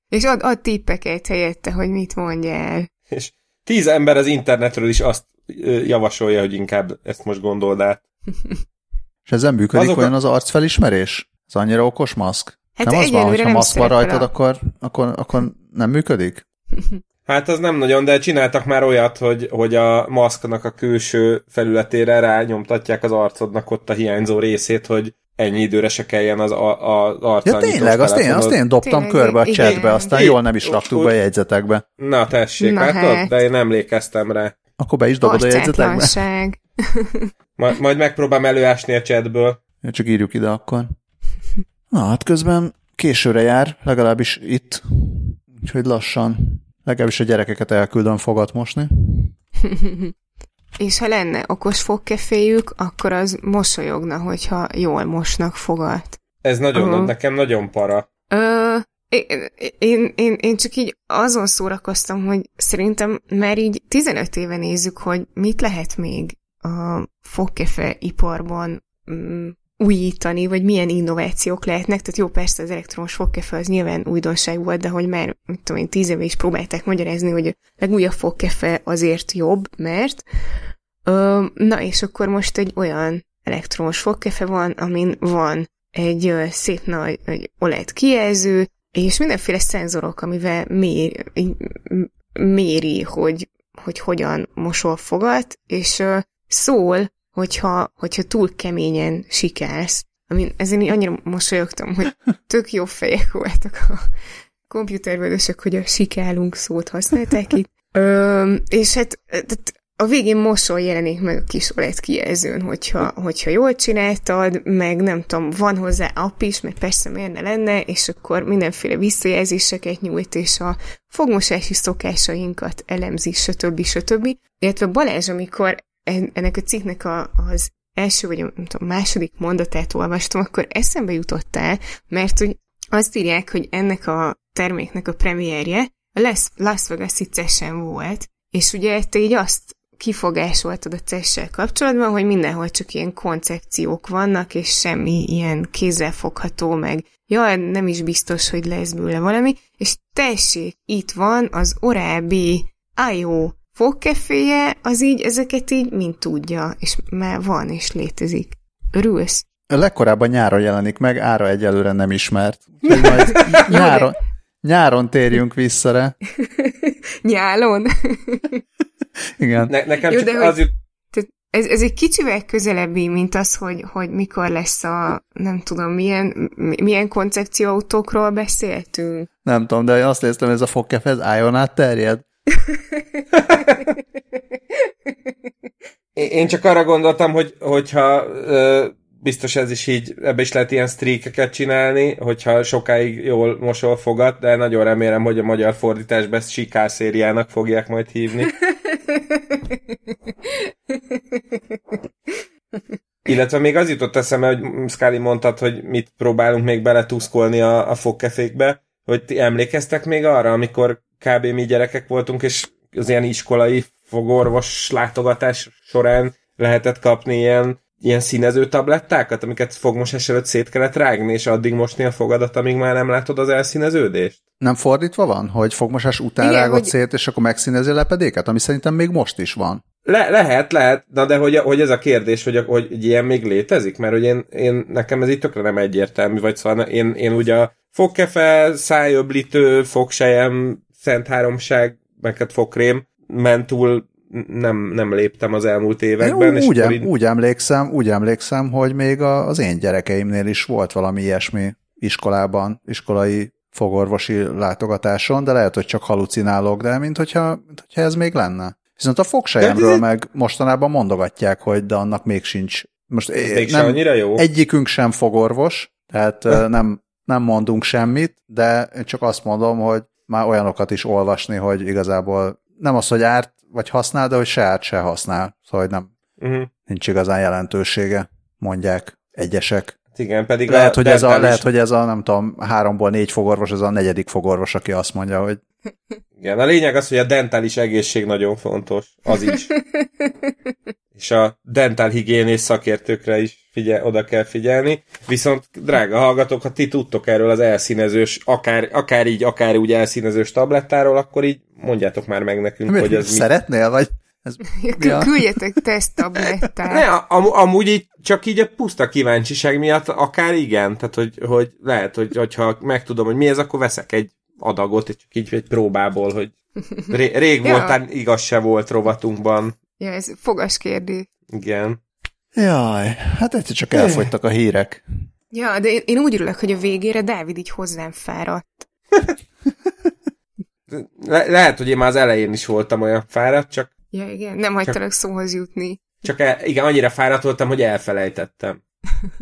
és ad, ad tippeket helyette, hogy mit mondjál. És tíz ember az internetről is azt javasolja, hogy inkább ezt most gondold át. És ezzel működik Azok olyan az arcfelismerés? Ez annyira okos maszk? Hát nem az van, hogyha maszk van rajtad, akkor, akkor, akkor nem működik? Hát az nem nagyon, de csináltak már olyat, hogy, hogy a maszknak a külső felületére rányomtatják az arcodnak ott a hiányzó részét, hogy ennyi időre se kelljen az, a, az arccal. Ja tényleg, azt én, azt én dobtam tényleg, körbe a igen. chatbe, aztán jól nem is raktuk be a jegyzetekbe. Na tessék, Na látod? Hát. De én emlékeztem rá. Akkor be is dobod a jegyzetekbe? majd, majd megpróbálom előásni a chatből. Ja, csak írjuk ide akkor. Na, hát közben későre jár, legalábbis itt, úgyhogy lassan, legalábbis a gyerekeket elküldöm fogat mosni. És ha lenne okos fogkeféjük, akkor az mosolyogna, hogyha jól mosnak fogat. Ez nagyon, uh-huh. nekem nagyon para. Ö, én, én, én, én csak így azon szórakoztam, hogy szerintem már így 15 éve nézzük, hogy mit lehet még a fogkefe iparban mm, újítani, vagy milyen innovációk lehetnek. Tehát jó, persze az elektromos fogkefe az nyilván újdonság volt, de hogy már, mit tudom én, tíz éve is próbálták magyarázni, hogy a legújabb fogkefe azért jobb, mert ö, na és akkor most egy olyan elektromos fogkefe van, amin van egy ö, szép nagy egy OLED kijelző, és mindenféle szenzorok, amivel mér, méri, hogy, hogy hogyan mosol fogat, és ö, szól hogyha, hogyha túl keményen sikálsz. Amin ezért annyira mosolyogtam, hogy tök jó fejek voltak a komputervődösök, hogy a sikálunk szót használták itt. Ö, és hát a végén mosoly jelenik meg a kis OLED kijelzőn, hogyha, hogyha jól csináltad, meg nem tudom, van hozzá app is, mert persze miért ne lenne, és akkor mindenféle visszajelzéseket nyújt, és a fogmosási szokásainkat elemzi, stb. stb. Illetve Balázs, amikor ennek a cikknek a, az első vagy a tudom, második mondatát olvastam, akkor eszembe jutottál, mert hogy azt írják, hogy ennek a terméknek a premierje a Las, Las Vegas-i volt, és ugye te így azt kifogásoltad a ces kapcsolatban, hogy mindenhol csak ilyen koncepciók vannak, és semmi ilyen kézzelfogható, meg. Ja, nem is biztos, hogy lesz bőle valami, és tessék, itt van az Orabi IO fogkeféje, az így ezeket így mind tudja, és már van, és létezik. Örülsz? A legkorábban nyáron jelenik meg, ára egyelőre nem ismert. Majd nyáron, nyáron térjünk vissza rá. Nyálon? Igen. Ne, nekem Jó, csak az hogy... Ez, ez egy kicsivel közelebbi, mint az, hogy, hogy mikor lesz a, nem tudom, milyen, milyen koncepcióautókról beszéltünk. Nem tudom, de azt néztem, ez a fogkefe, ez álljon át terjed. Én csak arra gondoltam, hogy hogyha biztos ez is így, ebbe is lehet ilyen streakeket csinálni, hogyha sokáig jól mosol fogat, de nagyon remélem, hogy a magyar fordításban ezt sikászériának fogják majd hívni. Illetve még az jutott eszembe, hogy Scully mondtad, hogy mit próbálunk még beletuszkolni a, a fogkefékbe, hogy ti emlékeztek még arra, amikor kb. mi gyerekek voltunk, és az ilyen iskolai fogorvos látogatás során lehetett kapni ilyen, ilyen színező tablettákat, amiket fogmosás előtt szét kellett rágni, és addig mosni a fogadat, amíg már nem látod az elszíneződést? Nem fordítva van, hogy fogmosás után Igen, rágod hogy... szét, és akkor megszínezi a lepedéket, ami szerintem még most is van. Le, lehet, lehet, na de hogy, hogy ez a kérdés, hogy, hogy ilyen még létezik, mert hogy én, én, nekem ez így tökre nem egyértelmű, vagy szóval én, én ugye a fogkefe, szájöblítő, fogsejem, szent háromság, meg hát fogkrém mentúl nem, nem léptem az elmúlt években. Jó, és úgy, így... úgy, emlékszem, úgy emlékszem, hogy még a, az én gyerekeimnél is volt valami ilyesmi iskolában, iskolai fogorvosi látogatáson, de lehet, hogy csak halucinálok, de mint hogyha, mint hogyha ez még lenne. Viszont a fogsejemről de... meg mostanában mondogatják, hogy de annak még sincs. Most még nem, annyira jó. Egyikünk sem fogorvos, tehát nem, nem mondunk semmit, de én csak azt mondom, hogy már olyanokat is olvasni, hogy igazából nem az, hogy árt vagy használ, de hogy se árt, se használ. Szóval hogy nem, uh-huh. nincs igazán jelentősége, mondják egyesek. Hát igen, pedig lehet, hogy ez a, lehet, hogy ez a, nem tudom, háromból négy fogorvos, ez a negyedik fogorvos, aki azt mondja, hogy... Igen, a lényeg az, hogy a dentális egészség nagyon fontos. Az is. És a dentál higiénés szakértőkre is figyel, oda kell figyelni. Viszont, drága hallgatók, ha ti tudtok erről az elszínezős, akár, akár így, akár úgy elszínezős tablettáról, akkor így mondjátok már meg nekünk, Mi, hogy az Szeretnél, mi... vagy? Ez, ja. Küldjetek teszttablettát. Ne, am, amúgy így, csak így a puszta kíváncsiság miatt akár igen, tehát hogy, hogy lehet, hogy, hogyha megtudom, hogy mi ez, akkor veszek egy adagot, csak így egy próbából, hogy ré, rég ja. voltán igaz se volt rovatunkban. Ja, ez fogas kérdés. Igen. Jaj, hát egyszer csak elfogytak a hírek. Ja, de én, én úgy örülök, hogy a végére Dávid így hozzám fáradt. Le- lehet, hogy én már az elején is voltam olyan fáradt, csak... Ja, igen, nem hagytalak csak... szóhoz jutni. Csak el, igen, annyira fáradt voltam, hogy elfelejtettem.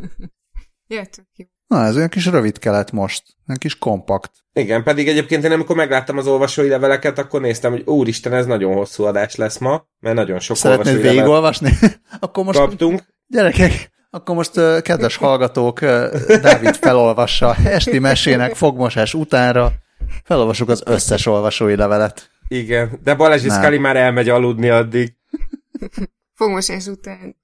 ja, tök jó. Na, ez olyan kis rövid kelet most, olyan kis kompakt. Igen, pedig egyébként én amikor megláttam az olvasói leveleket, akkor néztem, hogy úristen, ez nagyon hosszú adás lesz ma, mert nagyon sok Szeretnéd olvasói végigolvasni? akkor most... Kaptunk. Gyerekek, akkor most uh, kedves hallgatók, uh, Dávid felolvassa esti mesének fogmosás utánra, felolvasuk az összes olvasói levelet. Igen, de Balázs és már elmegy aludni addig. fogmosás után.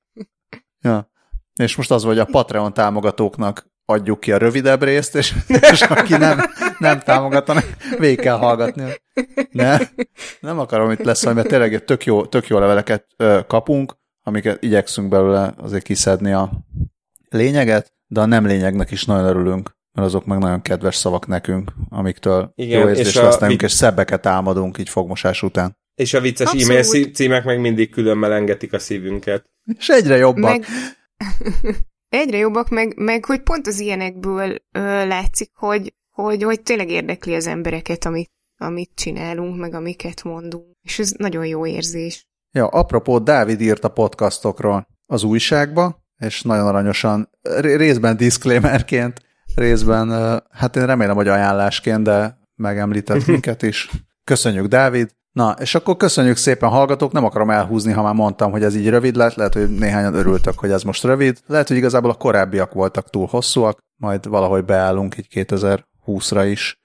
Ja. És most az, hogy a Patreon támogatóknak adjuk ki a rövidebb részt, és, és aki nem, nem támogatnak, végig kell hallgatni. Ne, nem akarom itt lesz, mert tényleg tök jó, tök jó leveleket kapunk, amiket igyekszünk belőle azért kiszedni a lényeget, de a nem lényegnek is nagyon örülünk, mert azok meg nagyon kedves szavak nekünk, amiktől Igen, jó érzés lesz nekünk, és szebbeket álmodunk így fogmosás után. És a vicces Abszolút. e-mail címek meg mindig külön melengetik a szívünket. És egyre jobbak. Meg... egyre jobbak, meg, meg hogy pont az ilyenekből ö, látszik, hogy, hogy, hogy tényleg érdekli az embereket, amit, amit csinálunk, meg amiket mondunk. És ez nagyon jó érzés. Ja, apropó, Dávid írt a podcastokról az újságba, és nagyon aranyosan, részben disclaimerként, részben, hát én remélem, hogy ajánlásként, de megemlített minket is. Köszönjük, Dávid! Na, és akkor köszönjük szépen hallgatók, nem akarom elhúzni, ha már mondtam, hogy ez így rövid lett, lehet, hogy néhányan örültek, hogy ez most rövid, lehet, hogy igazából a korábbiak voltak túl hosszúak, majd valahogy beállunk így 2020-ra is.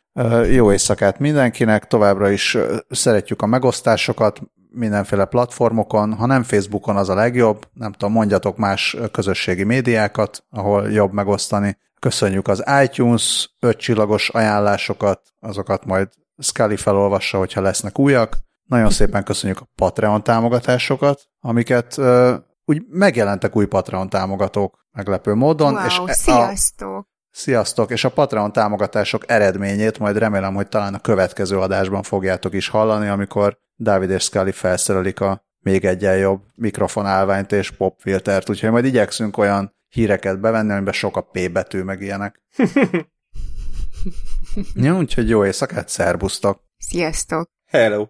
Jó éjszakát mindenkinek, továbbra is szeretjük a megosztásokat mindenféle platformokon, ha nem Facebookon az a legjobb, nem tudom, mondjatok más közösségi médiákat, ahol jobb megosztani. Köszönjük az iTunes ötcsillagos ajánlásokat, azokat majd Scully felolvassa, hogyha lesznek újak. Nagyon szépen köszönjük a Patreon támogatásokat, amiket uh, úgy megjelentek új Patreon támogatók meglepő módon. Wow, és e- sziasztok! A, sziasztok! És a Patreon támogatások eredményét majd remélem, hogy talán a következő adásban fogjátok is hallani, amikor David és Scully felszerelik a még egyen jobb mikrofonálványt és popfiltert, úgyhogy majd igyekszünk olyan híreket bevenni, amiben sok a P betű, meg ilyenek. ja, úgyhogy jó éjszakát, szerbusztok! Sziasztok! Hello!